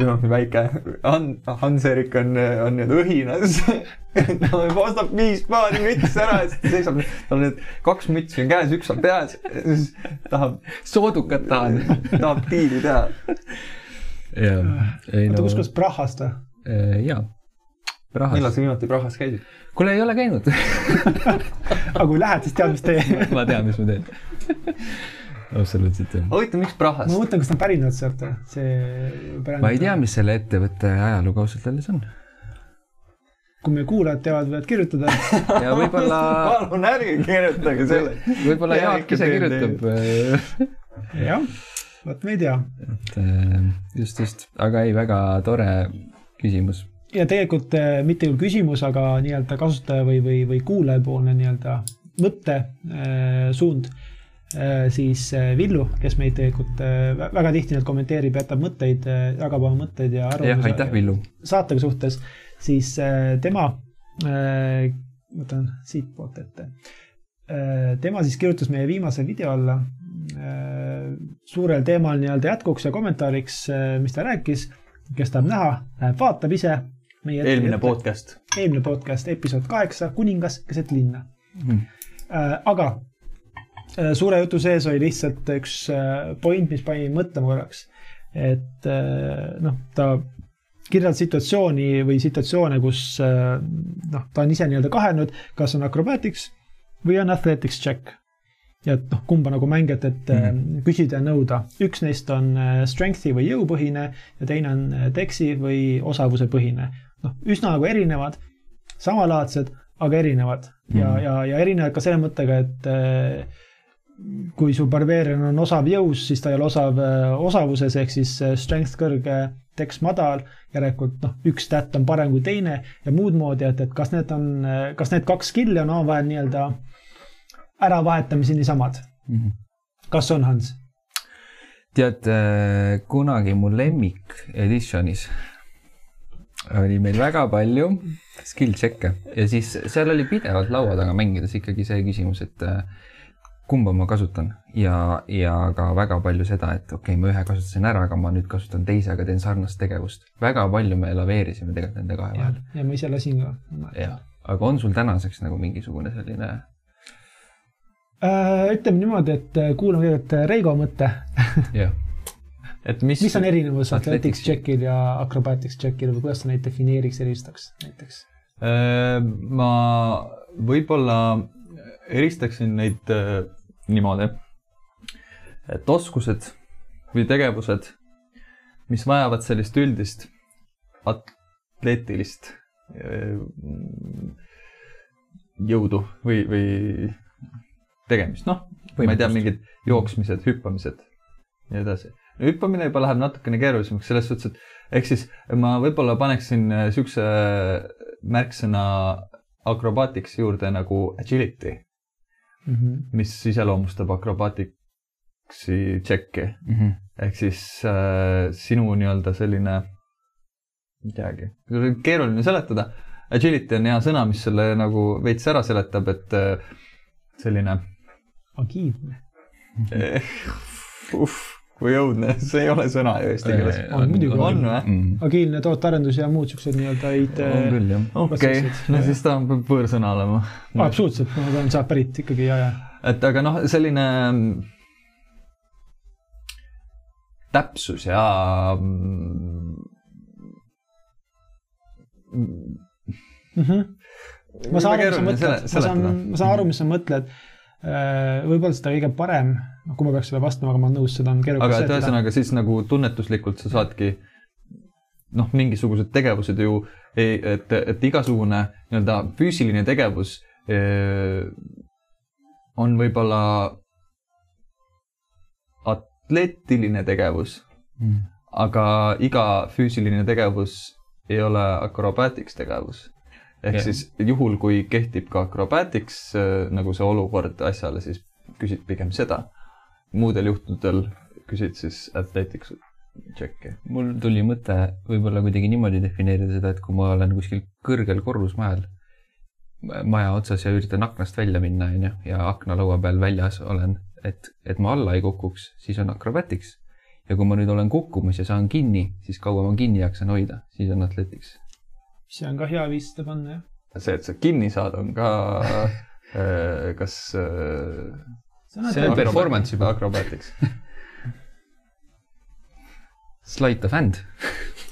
noh, väike, Han-, Hans-Erik on, on nüüd õhinas. ta ostab viis paari mütsi ära ja siis ta seisab, tal need kaks mütsi on käes, üks on peas, siis tahab, soodukat tahan. tahab diili teha. jaa, ei oota, kus, kohas Prahast või? jaa. millal Prahas. sa viimati Prahas käisid? kuule, ei ole käinud. aga kui lähed, siis tead, mis tee. ma tean, mis ma teen. absoluutselt jah. huvitav, miks ma Prahast? mõtlen, kas nad pärinevad sealt või, see ma ei tea, mis selle ettevõtte ajalugu ausalt öeldes on. kui meie kuulajad teavad, võivad kirjutada. ja võib-olla, palun ärge kirjutage selle. võib-olla Jaa, Jaak ise kirjutab. jah, vot me ei tea. et äh, just, just, aga ei, väga tore küsimus. ja tegelikult äh, mitte küll küsimus, aga nii-öelda kasutaja või, või, või kuulajapoolne nii-öelda mõttesuund, siis äh, Villu, kes meid tegelikult vä- väga tihti nüüd kommenteerib, jätab mõtteid, jagab oma mõtteid ja jah, arvamusi aitäh, Villu. saatega suhtes, siis tema, võtan siitpoolt ette. tema siis kirjutas meie viimase video alla suurel teemal nii-öelda jätkuks ja kommentaariks, mis ta rääkis. kes tahab näha, läheb vaatab ise. eelmine. podcast. eelmine podcast, episood kaheksa, kuningas keset linna Mhm. äh,. aga äh, suure jutu sees oli lihtsalt üks äh, point, mis pani mõtlema korraks. et äh, noh, ta kirjeldad situatsiooni või situatsioone, kus äh, noh, ta on ise nii-öelda kahelnud, kas on acrobatics või on athletics check. Ja et noh, kumba nagu mängijat, et mm -hmm. küsida ja nõuda. üks neist on strength'i või jõupõhine ja teine on dex'i või osavuse põhine. noh, üsna nagu erinevad, samalaadsed, aga erinevad mm ja, ja, ja erinevad ka selle mõttega, et kui su barbeerian on osav jõus, siis ta ei ole osav äh, osavuses, ehk siis äh, strength kõrge, text madal, järelikult noh, üks stat on parem kui teine ja muud moodi, et, et kas need on, äh, kas need kaks skill'i on omavahel nii-öelda äravahetamiseni samad mm? -hmm. kas on, Hans? tead, kunagi mu lemmik editionis oli meil väga palju skill check'e ja siis seal oli pidevalt laua taga mängides ikkagi see küsimus, et kumba ma kasutan ja, ja ka väga palju seda, et okei okay,, ma ühe kasutasin ära, aga ma nüüd kasutan teise, aga teen sarnast tegevust. väga palju me laveerisime tegelikult nende kahe vahel. ja ma ise lasin ka. jah, aga on sul tänaseks nagu mingisugune selline äh,? Ütleme niimoodi, et äh, kuulame kõigepealt äh, Reigo mõtte jah et mis. mis on erinevus athletics check'il ja acrobatics check'il või kuidas sa neid defineeriks, eristaks näiteks? Äh, ma võib-olla eristaksin neid niimoodi, et oskused või tegevused, mis vajavad sellist üldist atleetilist äh, jõudu või, või tegemist, noh, ma ei tea, mingid jooksmised, hüppamised ja nii edasi. hüppamine juba läheb natukene keerulisemaks selles suhtes, et ehk siis ma võib-olla paneksin niisuguse märksõna acrobatics juurde nagu agility mm, -hmm. mis iseloomustab acrobaticsi tšekki mm. -hmm. ehk siis äh, sinu nii-öelda selline, ei teagi, keeruline seletada. Agility on hea sõna, mis selle nagu veits ära seletab, et äh, selline. Agiilne uh, kui õudne, see ei ole sõna ju eesti keeles. on muidugi, on või? Mm. agiilne tootearendus ja muud siuksed nii-öelda IT. on küll jah. okei no siis ta peab võõrsõna olema. absoluutselt, ma arvan, saab pärit ikkagi ja, ja. et aga noh, selline täpsus ja mm -hmm. ma saan aru, mis sa mõtled, ma saan, ma saan aru, mis sa mõtled võib-olla seda kõige parem, noh, kui ma peaks selle vastama, aga ma olen nõus, seda on keerukas. aga et ühesõnaga siis nagu tunnetuslikult sa saadki noh, mingisugused tegevused ju et, et igasugune nii-öelda füüsiline tegevus eh, on võib-olla atleetiline tegevus mm., aga iga füüsiline tegevus ei ole acrobatics tegevus ehk ja. siis juhul, kui kehtib ka acrobatics äh, nagu see olukord asjale, siis küsid pigem seda. muudel juhtudel küsid siis athletics tšekki. mul tuli mõte võib-olla kuidagi niimoodi defineerida seda, et kui ma olen kuskil kõrgel korrusmajal, maja otsas ja üritan aknast välja minna, onju, ja aknalaua peal väljas olen, et, et ma alla ei kukuks, siis on acrobatics. ja kui ma nüüd olen kukkumas ja saan kinni, siis kaua ma kinni jaksan hoida, siis on athletics see on ka hea viis seda panna, jah. see, et sa kinni saad, on ka äh, kas äh, see on performance juba. Acrobatics Sleight of hand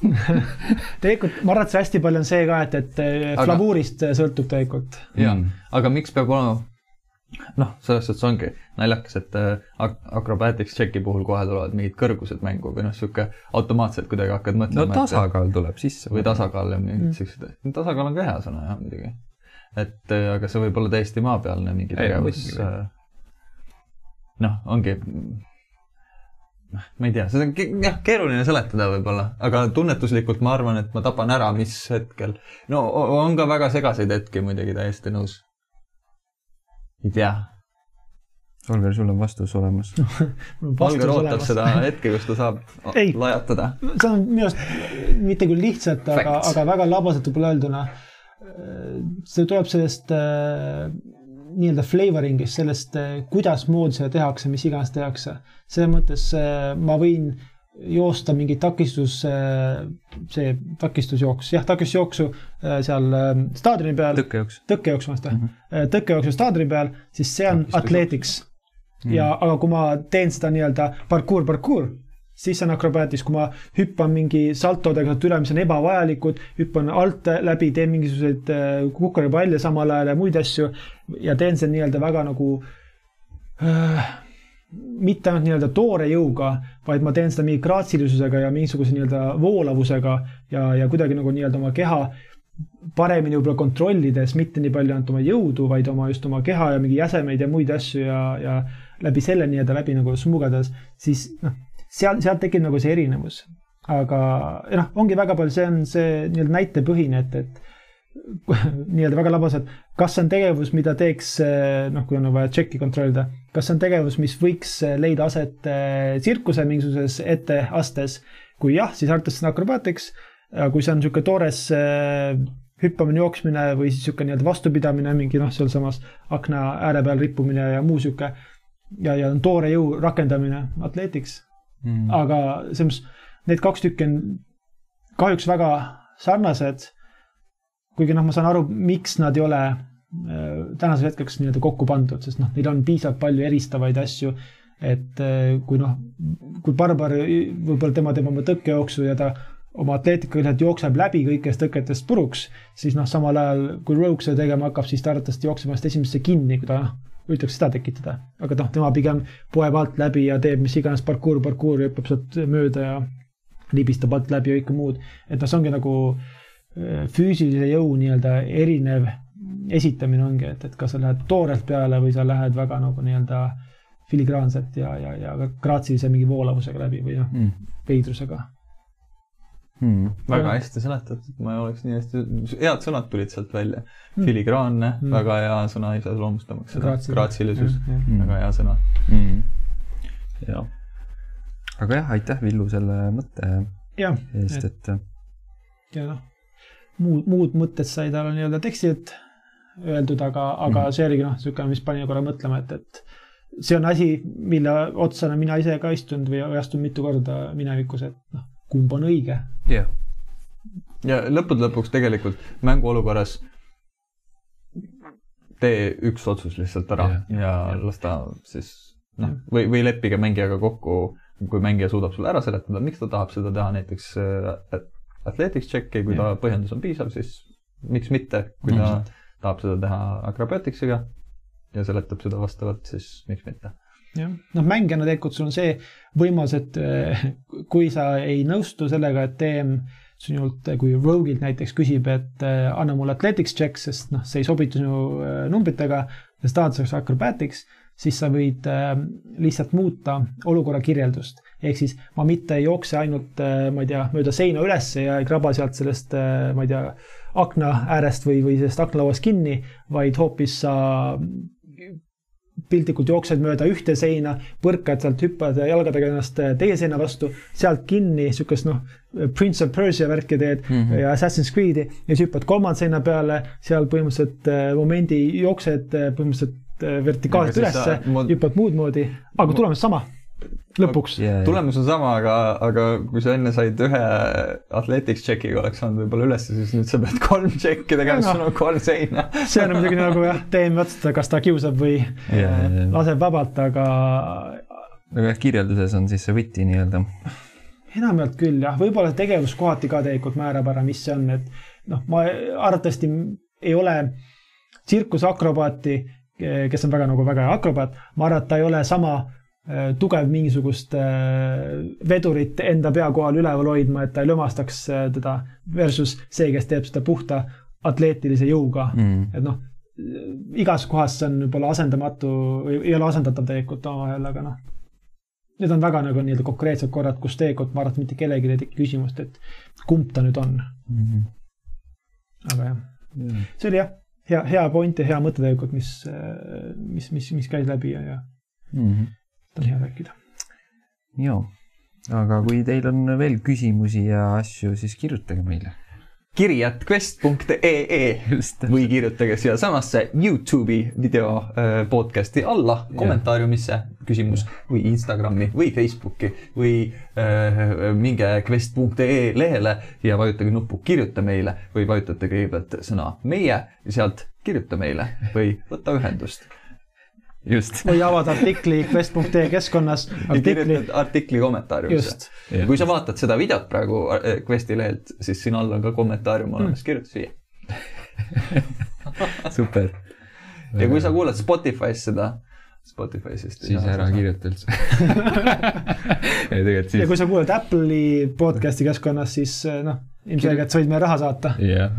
tegelikult ma arvan, et see hästi palju on see ka, et, et aga... flavuurist sõltub tegelikult. jaa, aga miks peab olema noh, selles suhtes ongi naljakas, et äh, acrobatics checki puhul kohe tulevad mingid kõrgused mängu või noh, sihuke automaatselt kuidagi hakkad mõtlema. no tasakaal et, tuleb sisse. või tasakaal ja mingid mm. siuksed, tasakaal on ka hea sõna jah, muidugi. et äh, aga see võib olla täiesti maapealne mingi tegevus. Äh, noh, ongi noh, ma ei tea, seda on jah, keeruline seletada võib-olla, aga tunnetuslikult ma arvan, et ma tapan ära, mis hetkel. no on ka väga segaseid hetki muidugi, täiesti nõus ei tea. Olger, sul on vastus olemas Olger ootab olemas. seda hetke, kus ta saab ei, lajatada. see on minu arust mitte küll lihtsalt, aga, aga väga labaselt võib-olla öelduna. see tuleb sellest äh, nii-öelda flavoring'ist, sellest äh,, kuidasmoodi seda tehakse, mis iganes tehakse. selles mõttes äh, ma võin joosta mingit takistus, see takistusjooks, jah, takistusjooksu äh, seal äh, staadioni peal. tõkkejooks. tõkkejooks, vasta mm. -hmm. tõkkejooksu staadioni peal, siis see on athletics mm. -hmm. ja, aga kui ma teen seda nii-öelda parkour, parkour, siis on akrobaatis, kui ma hüppan mingi saltodega sealt üle, mis on ebavajalikud, hüppan alt läbi, teen mingisuguseid äh, kukkaripalle samal ajal ja muid asju ja teen see nii-öelda väga nagu äh, mitte ainult nii-öelda toore jõuga, vaid ma teen seda mingi graatsilisusega ja mingisuguse nii-öelda voolavusega ja, ja kuidagi nagu nii-öelda oma keha paremini võib-olla kontrollides, mitte nii palju ainult oma jõudu, vaid oma just oma keha ja mingi jäsemeid ja muid asju ja, ja läbi selle nii-öelda läbi nagu smugeldades, siis noh, seal, sealt tekib nagu see erinevus. aga noh, ongi väga palju, see on see nii-öelda näitepõhine, et, et nii-öelda väga labas, et kas see on tegevus, mida teeks noh, kui on vaja tšekki kontrollida, kas see on tegevus, mis võiks leida aset eh, tsirkuse mingisuguses etteastes. kui jah, siis arvatakse seda akrobaatiks. kui see on niisugune toores eh, hüppamine, jooksmine või siis niisugune nii-öelda vastupidamine, mingi noh, sealsamas akna ääre peal rippumine ja muu niisugune ja, ja toore jõu rakendamine atleetiks mm.. aga selles mõttes need kaks tükki on kahjuks väga sarnased kuigi noh, ma saan aru, miks nad ei ole äh, tänaseks hetkeks nii-öelda kokku pandud, sest noh, neil on piisavalt palju eristavaid asju. et äh, kui noh, kui Barbar, võib-olla tema teeb oma tõkkejooksu ja ta oma atleetikaga lihtsalt jookseb läbi kõikidest tõketest puruks, siis noh, samal ajal kui Rogue seda tegema hakkab, siis ta arvatavasti jookseb ennast esimesse kinni, kui ta noh, üritaks seda tekitada. aga noh, tema pigem poeb alt läbi ja teeb mis iganes parkuur, parkuuri, hüppab sealt mööda ja libistab alt läbi ja kõike muud. et noh, see ongi nagu äh, füüsilise jõu nii-öelda erinev esitamine ongi, et, et kas sa lähed toorelt peale või sa lähed väga nagu nii-öelda filigraanselt ja, ja, ja graatsilise mingi voolavusega läbi või noh mm., veidrusega mm,. väga ja. hästi seletatud, ma ei oleks nii hästi, head sõnad tulid sealt välja mm.. filigraanne mm., väga hea sõna iseloomustamaks seda, graatsilisus, väga hea sõna mm.. jah. aga jah, aitäh, Villu, selle mõtte eest, et. ja noh muud, muud mõtted sai tal nii-öelda tekstilt öeldud, aga, aga mm. see oligi noh, niisugune, mis pani korra mõtlema, et, et see on asi, mille otsa olen mina ise ka istunud või astunud mitu korda minevikus, et noh, kumb on õige. jah yeah.. ja lõppude lõpuks tegelikult mänguolukorras tee üks otsus lihtsalt ära yeah. ja yeah. las ta siis noh, või, või leppige mängijaga kokku, kui mängija suudab sulle ära seletada, miks ta tahab seda teha, näiteks et athletics check'i, kui ja. ta põhjendus on piisav, siis miks mitte, kui ta mm. Tahab seda teha acrobatics'iga ja seletab seda vastavalt, siis miks mitte. jah, noh mängijana tegelikult sul on see võimalus, et eh, kui sa ei nõustu sellega, et TM sinult, kui Rogue'ilt näiteks küsib, et eh, anna mulle athletics check, sest noh, see ei sobitu sinu eh, numbritega ja sa tahad selleks acrobatics, siis sa võid lihtsalt muuta olukorra kirjeldust ehk siis ma mitte ei jookse ainult, ma ei tea, mööda seina ülesse ja ei kraba sealt sellest, ma ei tea, akna äärest või, või sellest aknalauast kinni, vaid hoopis sa piltlikult jooksed mööda ühte seina, põrkad sealt, hüppad jalgadega ennast äh, teie seina vastu, sealt kinni, sihukest noh, Prince of Persia värki teed mm -hmm. ja Assassin's Creed'i ja siis hüppad kolmanda seina peale, seal põhimõtteliselt momendi jooksed põhimõtteliselt vertikaalselt ülesse, hüppad muud moodi, aga tulemus sama lõpuks yeah,. tulemus on sama, aga, aga kui sa enne said ühe athletics check'iga, oleks saanud võib-olla ülesse, siis nüüd sa pead kolm check'i tegema, sul on kolm seina see on muidugi nagu jah, teeme otsustada, kas ta kiusab või yeah, yeah. laseb vabalt, aga. aga jah, kirjelduses on siis see võti nii-öelda. enamjaolt küll jah, võib-olla tegevus kohati ka tegelikult määrab ära, mis see on, et noh, ma arvatavasti ei ole tsirkusakrobaati, kes on väga nagu väga hea akrobaat, ma arvan, et ta ei ole sama Äh, tugev mingisugust äh, vedurit enda pea kohal üleval hoidma, et ta ei lömastaks äh, teda versus see, kes teeb seda puhta atleetilise jõuga mm.. et noh, igas kohas see on võib-olla asendamatu või ei ole asendatav tegelikult omavahel, aga noh. Need on väga nagu nii-öelda konkreetsed korrad, kus tegelikult ma arvan, et mitte kellelgi ei teki küsimust, et kumb ta nüüd on mm. -hmm. aga jah mm., see oli jah, hea, hea point ja hea mõte tegelikult, mis, mis, mis, mis käis läbi ja, ja mm. -hmm on hea rääkida. ja, aga kui teil on veel küsimusi ja asju, siis kirjutage meile kiri at quest.ee või kirjutage siiasamasse Youtube'i video äh, podcast'i alla kommentaariumisse küsimus või Instagrami või Facebooki või äh, minge quest.ee lehele ja vajutage nuppu kirjuta meile või vajutate kõigepealt sõna meie ja sealt kirjuta meile või võta ühendust. Või avada artikli quest.ee keskkonnas, ja artikli, kirjutad artikli kommentaariumisse kui sa vaatad seda videot praegu äh, Questi lehelt, siis siin all on ka kommentaarium olemas mm., kirjuta siia. super. ja kui sa kuulad Spotify's seda, Spotify siis. siis ära. kirjuta üldse. ei tegelikult ja siis kui sa kuulad Apple'i podcast'i keskkonnas, siis eh, noh, ilmselgelt sa võid meile raha saata. jah,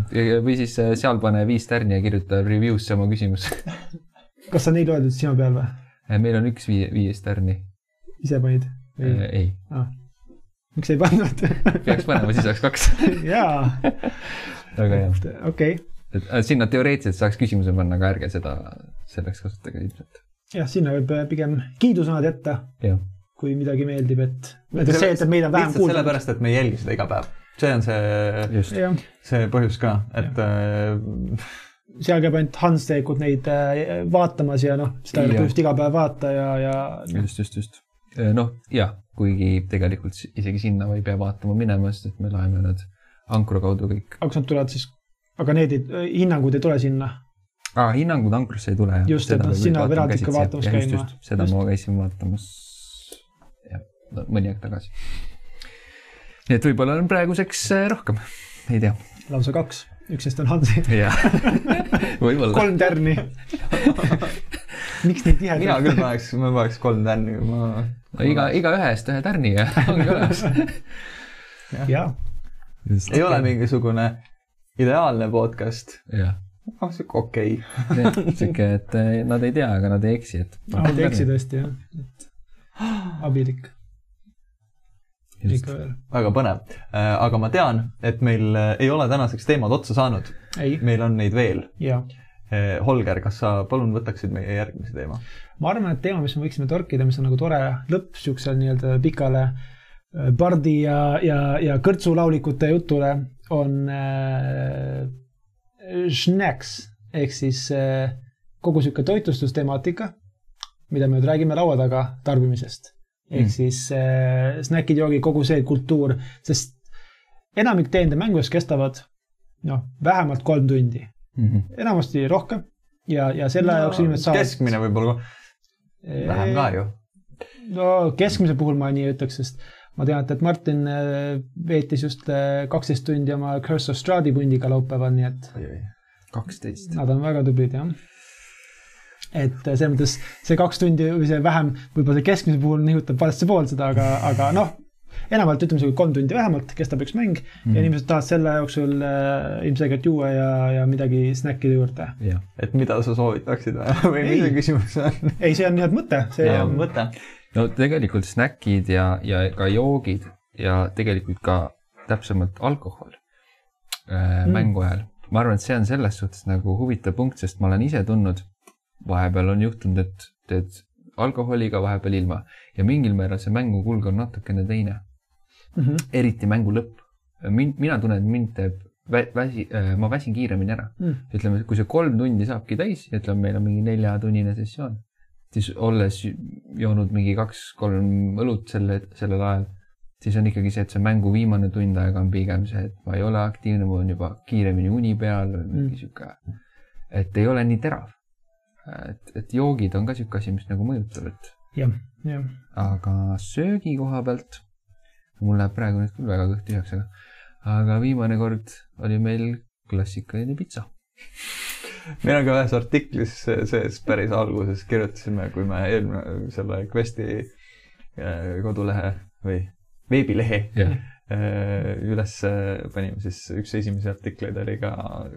või siis äh, seal pane viis tärni ja kirjuta review'sse oma küsimus. kas sa neid loed nüüd silma peal või? meil on üks viie, viies tärni. ise panid? ei, Ah. miks ei pannud? peaks panema, siis oleks kaks. jaa, väga hea. okei. et äh, sinna teoreetiliselt saaks küsimuse panna, aga ärge seda selleks kasutage ilmselt. jah, sinna võib pigem kiidusõnad jätta, jah, kui midagi meeldib, et näiteks see, et meid on vähem kuulda. sellepärast, et me ei jälgi seda iga päev. see on see, see põhjus ka, et äh, seal käib ainult Hans tegelikult neid eh, vaatamas ja noh, seda ei ole põhjust iga päev vaata ja, ja just, just, just. noh, jah, kuigi tegelikult isegi sinna ei pea vaatama minema, sest et me loeme nad ankru kaudu kõik aga kas nad tulevad siis, aga need ei, hinnangud ei tule sinna. ah,. hinnangud ankrusse ei tule. Just, et noh, sinna peab eraldi ikka vaatamas käima. seda Just. ma käisin vaatamas jah, mõni aeg tagasi. nii et võib-olla on praeguseks äh, rohkem, ei tea. lausa kaks, üks neist on Hansi. jah, võib-olla. kolm tärni. miks nii tihedalt? mina küll paneks, ma paneks kolm tärni, ma. iga, igaühe eest ühe tärni ja ongi olemas. jaa, ei ole mingisugune ideaalne podcast, jah, ah sihuke okei okay.. sihuke, et äh, nad ei tea, aga nad ei eksi, et. nad ei eksi tõesti jah, et abilik ikka veel. väga põnev, aga ma tean, et meil äh, ei ole tänaseks teemad otsa saanud, ei, meil on neid veel. jaa. Holger, kas sa palun võtaksid meie järgmise teema? ma arvan, et teema, mis me võiksime torkida, mis on nagu tore lõpp siuksele nii-öelda pikale äh, pardi ja, ja, ja kõrtsulaulikute jutule, on äh, snacks ehk siis äh, kogu sihuke toitlustustemaatika, mida me nüüd räägime laua taga tarbimisest. Ehk Mm. mm. siis äh, snäkid, joogid, kogu see kultuur, sest enamik teeninde mängudes kestavad noh, vähemalt kolm tundi, Mhm. enamasti rohkem ja, ja selle no, jaoks inimesed saavad. keskmine võib-olla vähem ka ju. no keskmise puhul ma nii ütleks, sest ma tean, et, Martin äh, veetis just äh, kaksteist tundi oma Curse of Strahdi pundiga laupäeval, nii et kaksteist. nad on väga tublid, jah. Et äh, selles mõttes see kaks tundi või see vähem, võib-olla see keskmise puhul nihutab valesse pool seda, aga, aga noh, enamalt ütleme sihuke kolm tundi vähemalt kestab üks mäng mm. Mhm. ja inimesed tahavad selle jooksul äh, ilmselgelt juua ja, ja midagi snäkkida juurde. jah, et mida sa soovitaksid või, või Ei. mis see küsimus on? ei, see on nii-öelda mõte, see Jaa. on mõte. no tegelikult snäkid ja, ja ka joogid ja tegelikult ka täpsemalt alkohol äh, Mm. mängu ajal. ma arvan, et see on selles suhtes nagu huvitav punkt, sest ma olen ise tundnud, vahepeal on juhtunud, et teed alkoholiga, vahepeal ilma ja mingil määral see mängukulg on natukene teine, mm. -hmm. eriti mängu lõpp. mind, mina tunnen, et mind teeb vä- väsi, ma väsin kiiremini ära. Mm. ütleme, kui see kolm tundi saabki täis, ütleme, meil on mingi neljatunnine sessioon, siis olles joonud mingi kaks-kolm õlut selle, sellel ajal, siis on ikkagi see, et see mängu viimane tund aega on pigem see, et ma ei ole aktiivne, mul on juba kiiremini uni peal või mingi Mm. sihuke, et ei ole nii terav. et, et joogid on ka sihuke asi, mis nagu mõjutab, et jah, jah. aga söögi koha pealt, mul läheb praegu nüüd küll väga kõht tühjaks, aga, aga viimane kord oli meil klassikaline pitsa. meil on ka ühes artiklis sees päris alguses kirjutasime, kui me eelmine selle Questi äh, kodulehe või veebilehe jah, äh, üles panime, siis üks esimesi artikleid oli ka.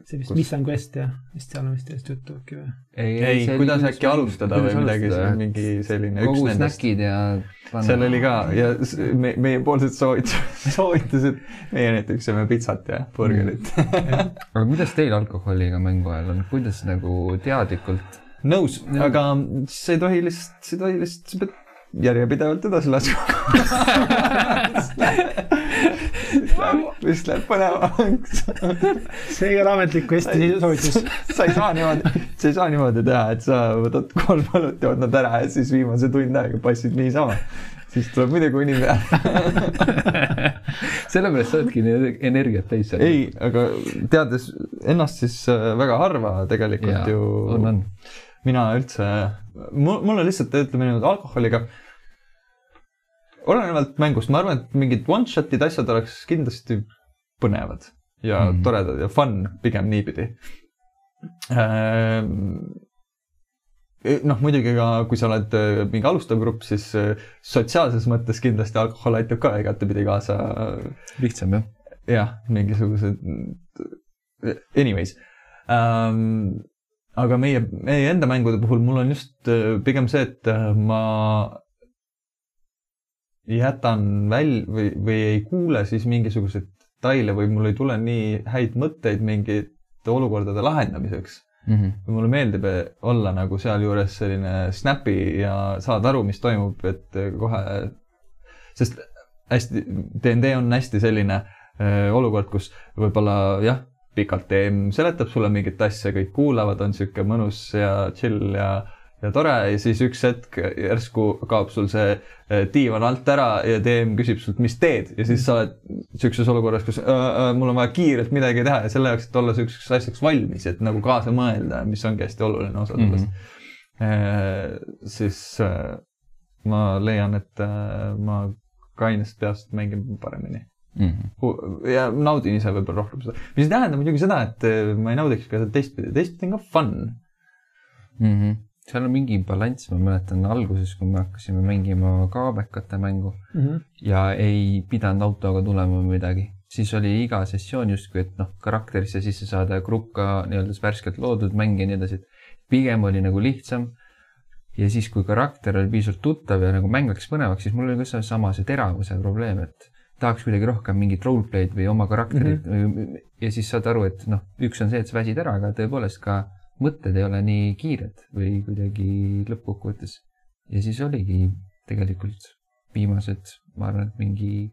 see vist, mis on quest jah, vist seal on vist sellest juttu äkki või? ei, kuidas äkki alustada või midagi, mingi selline üks kogu snäkid ja. seal oli ka ja me, meiepoolsed soovitused, soovitused, meie näiteks sööme pitsat ja burgerit. aga kuidas teil alkoholiga mängu ajal on, kuidas nagu teadlikult? nõus, aga sa ei tohi lihtsalt, sa ei tohi lihtsalt, sa pead järjepidevalt edasi laskma. vist läheb põnevamaks. see ei ole ametlik quest'i soovitus. sa ei saa niimoodi, sa ei saa niimoodi teha, et sa võtad kolm õlut, jood nad ära ja siis viimase tund aega passid niisama. siis tuleb muidugi uni peale. sellepärast sa oledki energiat täis seal. ei, aga teades ennast, siis äh, väga harva tegelikult Jaa, ju on, on. Mina üldse, mul, mulle lihtsalt ütleme niimoodi alkoholiga. olenevalt mängust, ma arvan, et mingid one-shot'id asjad oleks kindlasti põnevad ja mm. toredad ja fun pigem niipidi. noh, muidugi ka, kui sa oled äh, mingi alustav grupp, siis äh, sotsiaalses mõttes kindlasti alkohol aitab ka igatepidi kaasa lihtsam jah. jah, mingisugused, anyways ähm,. Aga meie, meie enda mängude puhul mul on just äh, pigem see, et äh, ma jätan väl- või, või ei kuule siis mingisuguseid detaile või mul ei tule nii häid mõtteid mingite olukordade lahendamiseks. Mhm. mulle meeldib eh, olla nagu sealjuures selline snappy ja saada aru, mis toimub, et eh, kohe, sest hästi, DnD on hästi selline äh, olukord, kus võib-olla jah, pikalt DM seletab sulle mingit asja, kõik kuulavad, on sihuke mõnus ja chill ja, ja tore ja siis üks hetk järsku kaob sul see äh, diivan alt ära ja DM küsib sult, mis teed ja siis sa oled sihukeses olukorras, kus äh, äh, mul on vaja kiirelt midagi teha ja selle jaoks, et olla siukseks asjaks valmis, et nagu kaasa mõelda, mis ongi hästi oluline osa sellest mm. -hmm. siis äh, ma leian, et äh, ma kainest peast mängin paremini Mhm. ja naudin ise võib-olla rohkem seda, mis ei tähenda muidugi seda, et äh, ma ei naudiks ka seda teistpidi, teistpidi on ka fun. Mhm. seal on mingi balanss, ma mäletan alguses, kui me hakkasime mängima kaabekate mängu mm. -hmm. ja ei pidanud autoga tulema või midagi, siis oli iga sessioon justkui, et noh, karakterisse sisse saada ja grupp ka nii-öelda värskelt loodud mäng ja nii edasi, et pigem oli nagu lihtsam. ja siis, kui karakter oli piisavalt tuttav ja nagu mäng läks põnevaks, siis mul oli ka seesama see teravuse probleem, et tahaks kuidagi rohkem mingit roleplay'd või oma karakterit mm -hmm. ja siis saad aru, et noh, üks on see, et sa väsid ära, aga tõepoolest ka mõtted ei ole nii kiired või kuidagi lõppkokkuvõttes. ja siis oligi tegelikult viimased, ma arvan, et mingi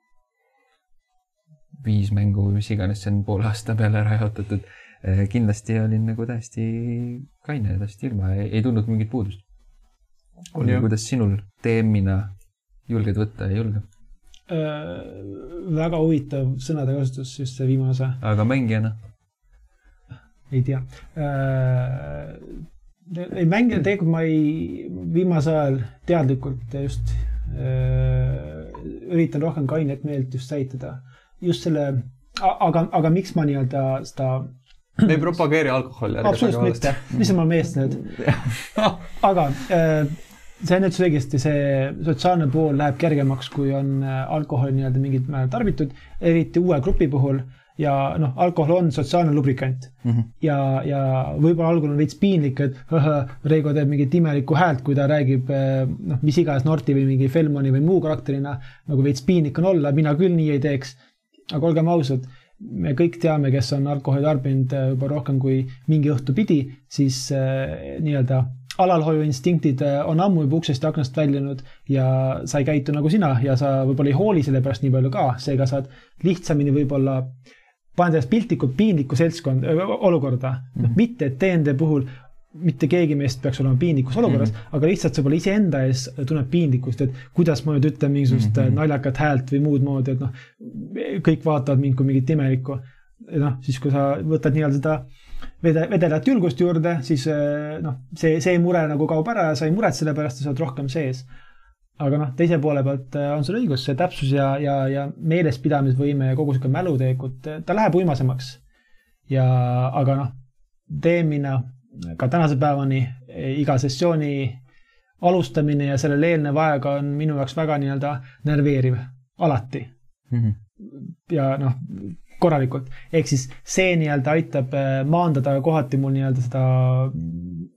viis mängu või mis iganes, see on poole aasta peale ära jaotatud. kindlasti olin nagu täiesti kaine ja täiesti ilma, ei tundnud mingit puudust. Jah., kuidas sinul DM-ina julged võtta ja julge, väga huvitav sõnade kasutus, just see viimane osa, aga mängijana? ei tea äh,. ei mängi, tegelikult ma ei, viimasel ajal teadlikult just äh, üritan rohkem kainet meelt just säilitada. just selle, aga, aga miks ma nii-öelda seda, me ei propageeri alkoholi. absoluutselt mitte, mis on ma meest nüüd, aga äh, see on üldse õigesti, see sotsiaalne pool läheb kergemaks, kui on äh, alkoholi nii-öelda mingil määral tarbitud, eriti uue grupi puhul ja noh, alkohol on sotsiaalne lubrikant Mhm. ja, ja võib-olla algul on veits piinlik, et Reigo teeb mingit imelikku häält, kui ta räägib eh, noh, mis iganes Norti või mingi Felmoni või muu karakterina, nagu veits piinlik on olla, mina küll nii ei teeks. aga olgem ausad, me kõik teame, kes on alkoholi tarbinud juba rohkem kui mingi õhtu pidi, siis eh, nii-öelda alalhoiuinstinktid eh, on ammu juba uksest ja aknast väljunud ja sa ei käitu nagu sina ja sa võib-olla ei hooli selle pärast nii palju ka, seega saad lihtsamini võib-olla paned ennast piltlikult piinlikku seltskond, olukorda mm, -hmm. mitte et DND puhul mitte keegi meist peaks olema piinlikus olukorras mm, -hmm. aga lihtsalt sa võib-olla iseenda ees tunned piinlikkust, et kuidas ma nüüd ütlen mingisugust mm -hmm. naljakat häält või muud moodi, et noh, kõik vaatavad mind kui mingit imelikku. noh, siis kui sa võtad nii-öelda seda vede-, vedelat julgust juurde, siis eh, noh, see, see mure nagu kaob ära ja sa ei muretse selle pärast ja sa oled rohkem sees aga noh, teise poole pealt eh, on sul õigus, see täpsus ja, ja, ja meelespidamisvõime ja kogu sihuke mälu tegelikult, ta läheb uimasemaks. ja, aga noh, DM-ina ka tänase päevani iga sessiooni alustamine ja sellele eelnev aeg on minu jaoks väga nii-öelda nerveeriv, alati Mhm. ja noh, korralikult. ehk siis see nii-öelda aitab eh, maandada kohati mul nii-öelda seda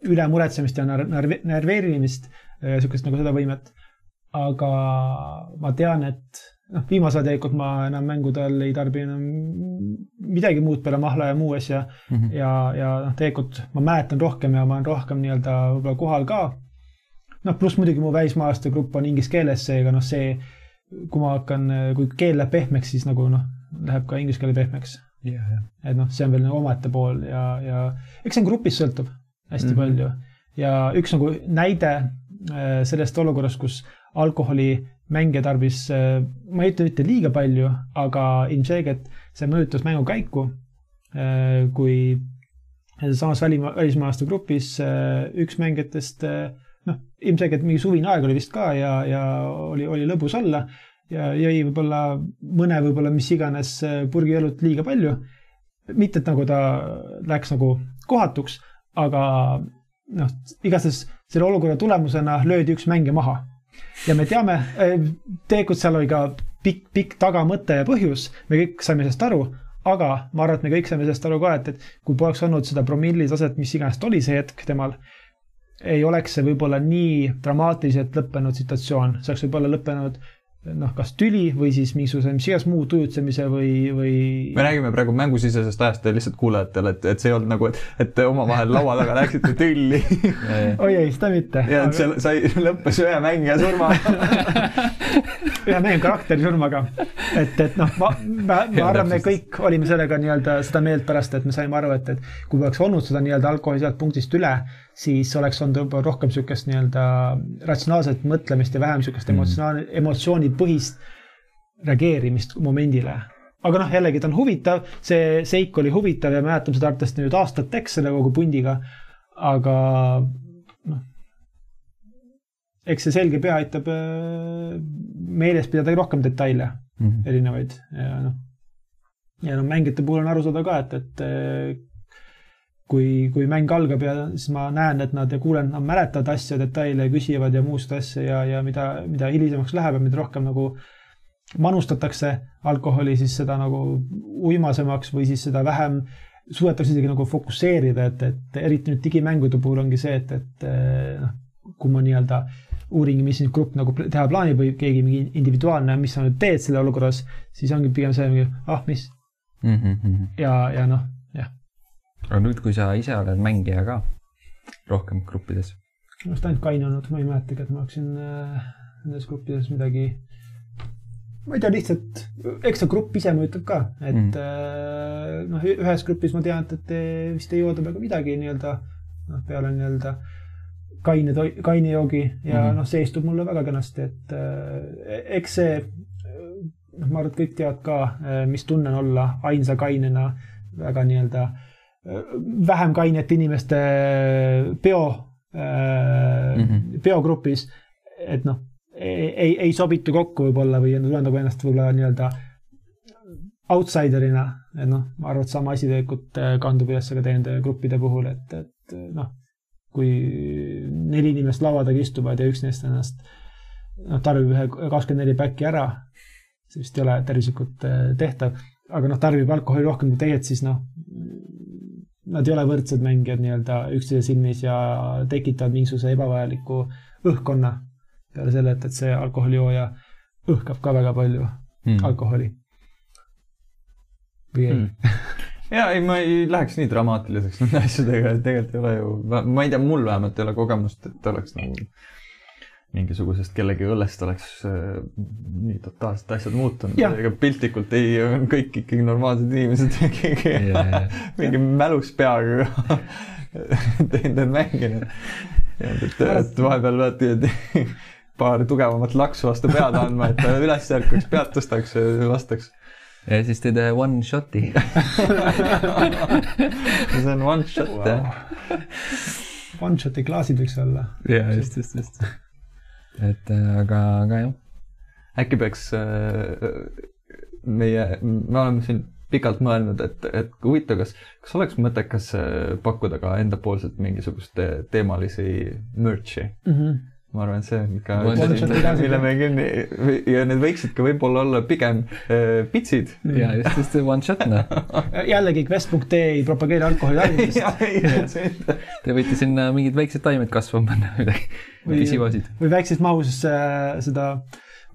ülemuretsemist ja ner- nerv- nerveerimist, sihukest nagu seda võimet. aga ma tean, et noh, viimasel ajal tegelikult ma enam mängude all ei tarbi enam midagi muud peale mahla ja muu asja Mhm. ja, ja noh, tegelikult ma mäletan rohkem ja ma olen rohkem nii-öelda võib-olla kohal ka. noh, pluss muidugi mu välismaalaste grupp on inglise keeles, seega noh, see, kui ma hakkan, kui keel läheb pehmeks, siis nagu noh, läheb ka inglise keel pehmeks. ja, ja. et noh, see on veel nagu omaette pool ja, ja eks see on grupist sõltub hästi mm -hmm. palju ja üks nagu näide äh, sellest olukorrast, kus alkoholi mängija tarbis, ma ei ütle mitte liiga palju, aga ilmselgelt see mõjutas mängu käiku. kui samas välima-, välismaalaste grupis äh, üks mängijatest äh, noh, ilmselgelt mingi suvine aeg oli vist ka ja, ja oli, oli lõbus olla ja jõi võib-olla mõne võib-olla mis iganes äh, purgi õlut liiga palju. mitte et nagu ta läks nagu kohatuks, aga noh, igastahes selle olukorra tulemusena löödi üks mängija maha. ja me teame, tegelikult seal oli ka pikk, pikk tagamõte ja põhjus, me kõik saime sellest aru aga ma arvan, et me kõik saime sellest aru ka, et, et kui poleks olnud seda promilli taset, mis iganes ta oli see hetk temal, ei oleks see võib-olla nii dramaatiliselt lõppenud situatsioon, see oleks võib-olla lõppenud noh, kas tüli või siis mingisuguse mis iganes muu tujutsemise või, või. me räägime praegu mängusisesest ajast lihtsalt kuulajatele, et, et see ei olnud nagu, et, et omavahel laua taga läksite tülli oi ei, seda mitte. ja et see sai, lõppes ühe mängija surmaga ühe mehe karakteri surmaga. et, et noh, ma, ma, ma arvan, me kõik olime sellega nii-öelda seda meelt pärast, et me saime aru, et, et kui poleks olnud seda nii-öelda alkoholi sealt punktist üle, siis oleks olnud võib-olla rohkem niisugust nii-öelda ratsionaalset mõtlemist ja vähem niisugust mm. emotsionaal, emotsioonipõhist reageerimist momendile. aga noh, jällegi ta on huvitav, see seik oli huvitav ja mäletan seda arvatavasti nüüd aastateks selle kogu pundiga. aga noh, eks see selge pea aitab äh, meeles pidada rohkem detaile mm, -hmm. erinevaid ja noh. ja noh, mängijate puhul on aru saada ka, et, et kui, kui mäng algab ja siis ma näen, et nad ja kuulen, nad mäletavad asju, detaile, küsivad ja muust asja ja, ja mida, mida hilisemaks läheb ja mida rohkem nagu manustatakse alkoholi, siis seda nagu uimasemaks või siis seda vähem suudetakse isegi nagu fokusseerida, et, et eriti nüüd digimängude puhul ongi see, et, et noh, kui ma nii-öelda uuringi, mis nüüd grupp nagu teha plaanib või keegi mingi individuaalne, mis sa nüüd teed selle olukorras, siis ongi pigem see, ah, mis mm. -hmm. ja, ja noh aga nüüd, kui sa ise oled mängija ka rohkem gruppides? minu arust ainult Kain olnud, ma ei mäletagi, et ma oleksin äh, nendes gruppides midagi. ma ei tea, lihtsalt, eks see grupp ise mõjutab ka, et mm. äh, noh, ühes grupis ma tean, et, vist ei jooda peaaegu midagi nii-öelda noh, peale nii-öelda kaine, kaine joogi ja mm -hmm. noh, see istub mulle väga kenasti, et äh, eks see noh, ma arvan, et kõik teavad ka, mis tunne on olla ainsa kainena väga nii-öelda äh, vähem kainete inimeste peo mm, -hmm. peogrupis. et noh, ei, ei sobitu kokku võib-olla või tunneb nagu ennast võib-olla nii-öelda outsider'ina, et noh, ma arvan, et sama asi tegelikult äh, kandub üles ka nende gruppide puhul, et, et noh, kui neli inimest laua taga istuvad ja üks neist ennast noh, tarbib ühe kakskümmend neli päkki ära, see vist ei ole tervislikult äh, tehtav, aga noh, tarbib alkoholi rohkem kui teised, siis noh, nad ei ole võrdsed mängijad nii-öelda üksteise silmis ja tekitavad mingisuguse ebavajaliku õhkkonna peale selle, et, et see alkoholijooja õhkab ka väga palju mm. alkoholi. või ei mm. ja ei, ma ei läheks nii dramaatiliseks nende asjadega, et tegelikult ei ole ju, ma ei tea, mul vähemalt ei ole kogemust, et oleks nagu mingisugusest kellegi õllest oleks äh, nii totaalselt asjad muutunud, ega piltlikult ei, on kõik ikkagi normaalsed inimesed keegi mingi mälus peaga teinud neid mänge. et, et vahepeal pead paar tugevamat laksu vastu pead andma, et ta üles ärkaks, pead tõstaks ja vastaks ja siis teed one shot'i see on one shot wow. jah. One shot'i klaasid võiks olla. ja just, just, just et äh, aga, aga jah. äkki peaks äh, meie, me oleme siin pikalt mõelnud, et, et huvitav, kas, kas oleks mõttekas äh, pakkuda ka endapoolselt mingisugust teemalisi merch'i mm? -hmm ma arvan, et see on ikka mille me kinni ja need võiksid ka võib-olla olla pigem äh, pitsid. ja just, just see one shot noh. jällegi quest.ee ei propageeri alkoholi tarbimist Te võite sinna mingid väiksed taimed kasvama panna midagi, pisivasid. või väikses mahus äh, seda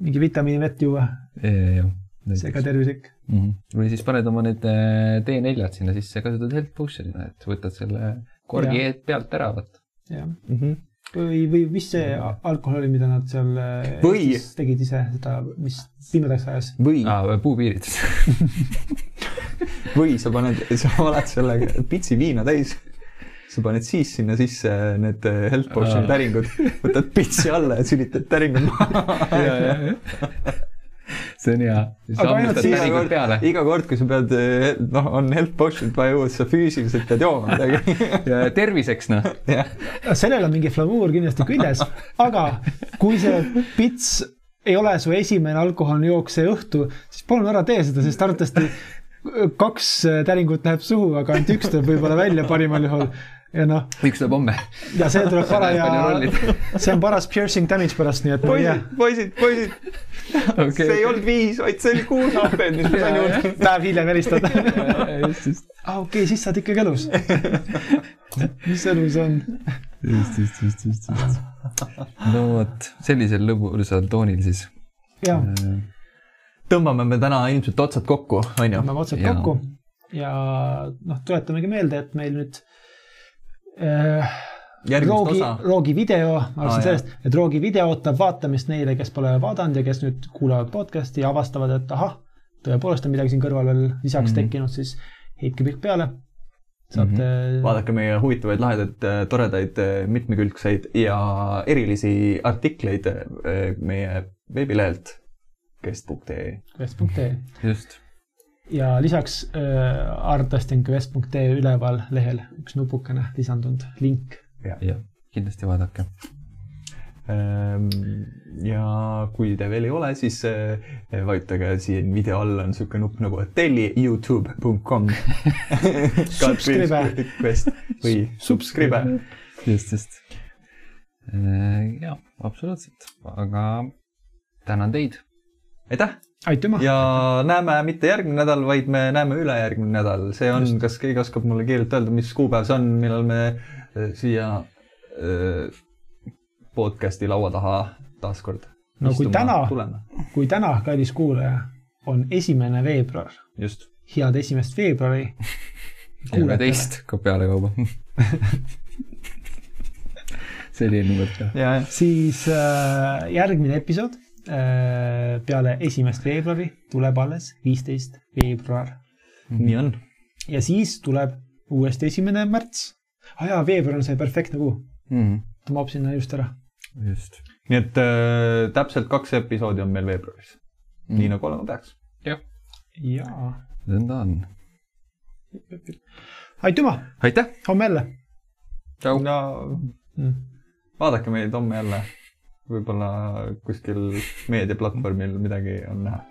mingi vitamiinivett juua. see ka tervislik mm. -hmm. või siis paned oma need D4-d sinna sisse, kasutad health potion'ina, et võtad selle korgi pealt ära, vaata. jah mm -hmm või, või mis see alkohol oli, mida nad seal äh, või... tegid ise seda, mis pimedaks ajas? või ah,. puupiiritus või sa paned, sa oled selle pitsi viina täis, sa paned siis sinna sisse need äh, health potion'i täringud, võtad pitsi alla ja sülitad täringud maha see on hea. Aga ainult täringut peale iga kord, kui sa pead, noh, on health potion'it vaja juua, siis sa füüsiliselt pead jooma midagi. ja terviseks noh. sellel on mingi flavuur kindlasti küljes, aga kui see pits ei ole su esimene alkoholne jook see õhtu, siis palun ära tee seda, sest arvatavasti kaks täringut läheb suhu, aga ainult üks tuleb võib-olla välja parimal juhul. Ja noh, üks tuleb homme. ja see tuleb paraja see on paras piercing damage pärast, nii et poisid, poisid, poisid, okei see ei olnud viis, vaid see oli kuus hapet, mis ma sain juurde. päev hiljem helistad. just, just, aa, okei, siis sa oled ikkagi elus. mis elu see on? just, just, just, just, just. no vot, sellisel lõbusal toonil siis. ja, tõmbame me täna ilmselt otsad kokku, on ju? tõmbame otsad Jaa. kokku ja noh, tuletamegi meelde, et meil nüüd äh, Roogi Roogi video, ma alustan jah. sellest, et Roogi video ootab vaatamist neile, kes pole vaadanud ja kes nüüd kuulavad podcast'i ja avastavad, et ahah, tõepoolest on midagi siin kõrval veel lisaks mm. tekkinud, siis heitke pilk peale. saate mm -hmm. vaadake meie huvitavaid, lahedaid, toredaid, mitmekülgseid ja erilisi artikleid eh, meie veebilehelt kest.ee. quest.ee just. Ja lisaks äh, quest.ee üleval lehel üks nupukene lisandunud link. jah, kindlasti vaadake. Ehm, ja kui te veel ei ole, siis eh, vajutage siin video all on niisugune nupp nagu telli Youtube.com. Subscribe. või subscribe. just, just. jah, absoluutselt, aga tänan teid. aitäh aitüma. ja näeme mitte järgmine nädal, vaid me näeme ülejärgmine nädal, see on, kas keegi oskab mulle kiirelt öelda, mis kuupäev see on, millal me eh, siia eh, podcast'i laua taha taaskord No kui täna- kui täna, kallis kuulaja, on esimene veebruar, just. head esimest veebruari. kuulame teist ka pealekauba. ja, ja siis äh, järgmine episood äh, peale esimest veebruari tuleb alles viisteist veebruar nii on. ja siis tuleb uuesti esimene märts. aa jaa, veebruar on see perfektne kuu, Mhm. ta maab sinna just ära. just. nii et äh, täpselt kaks episoodi on meil veebruaris mm., nii nagu olema peaks. jaa, nõnda on. aitüma, aitäh. homme jälle tšau. no mm.. vaadake meid homme jälle. Võib-olla kuskil meediaplatvormil midagi on näha.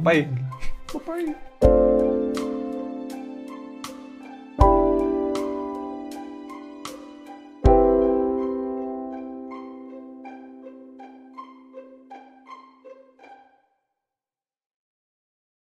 Bye. Bye.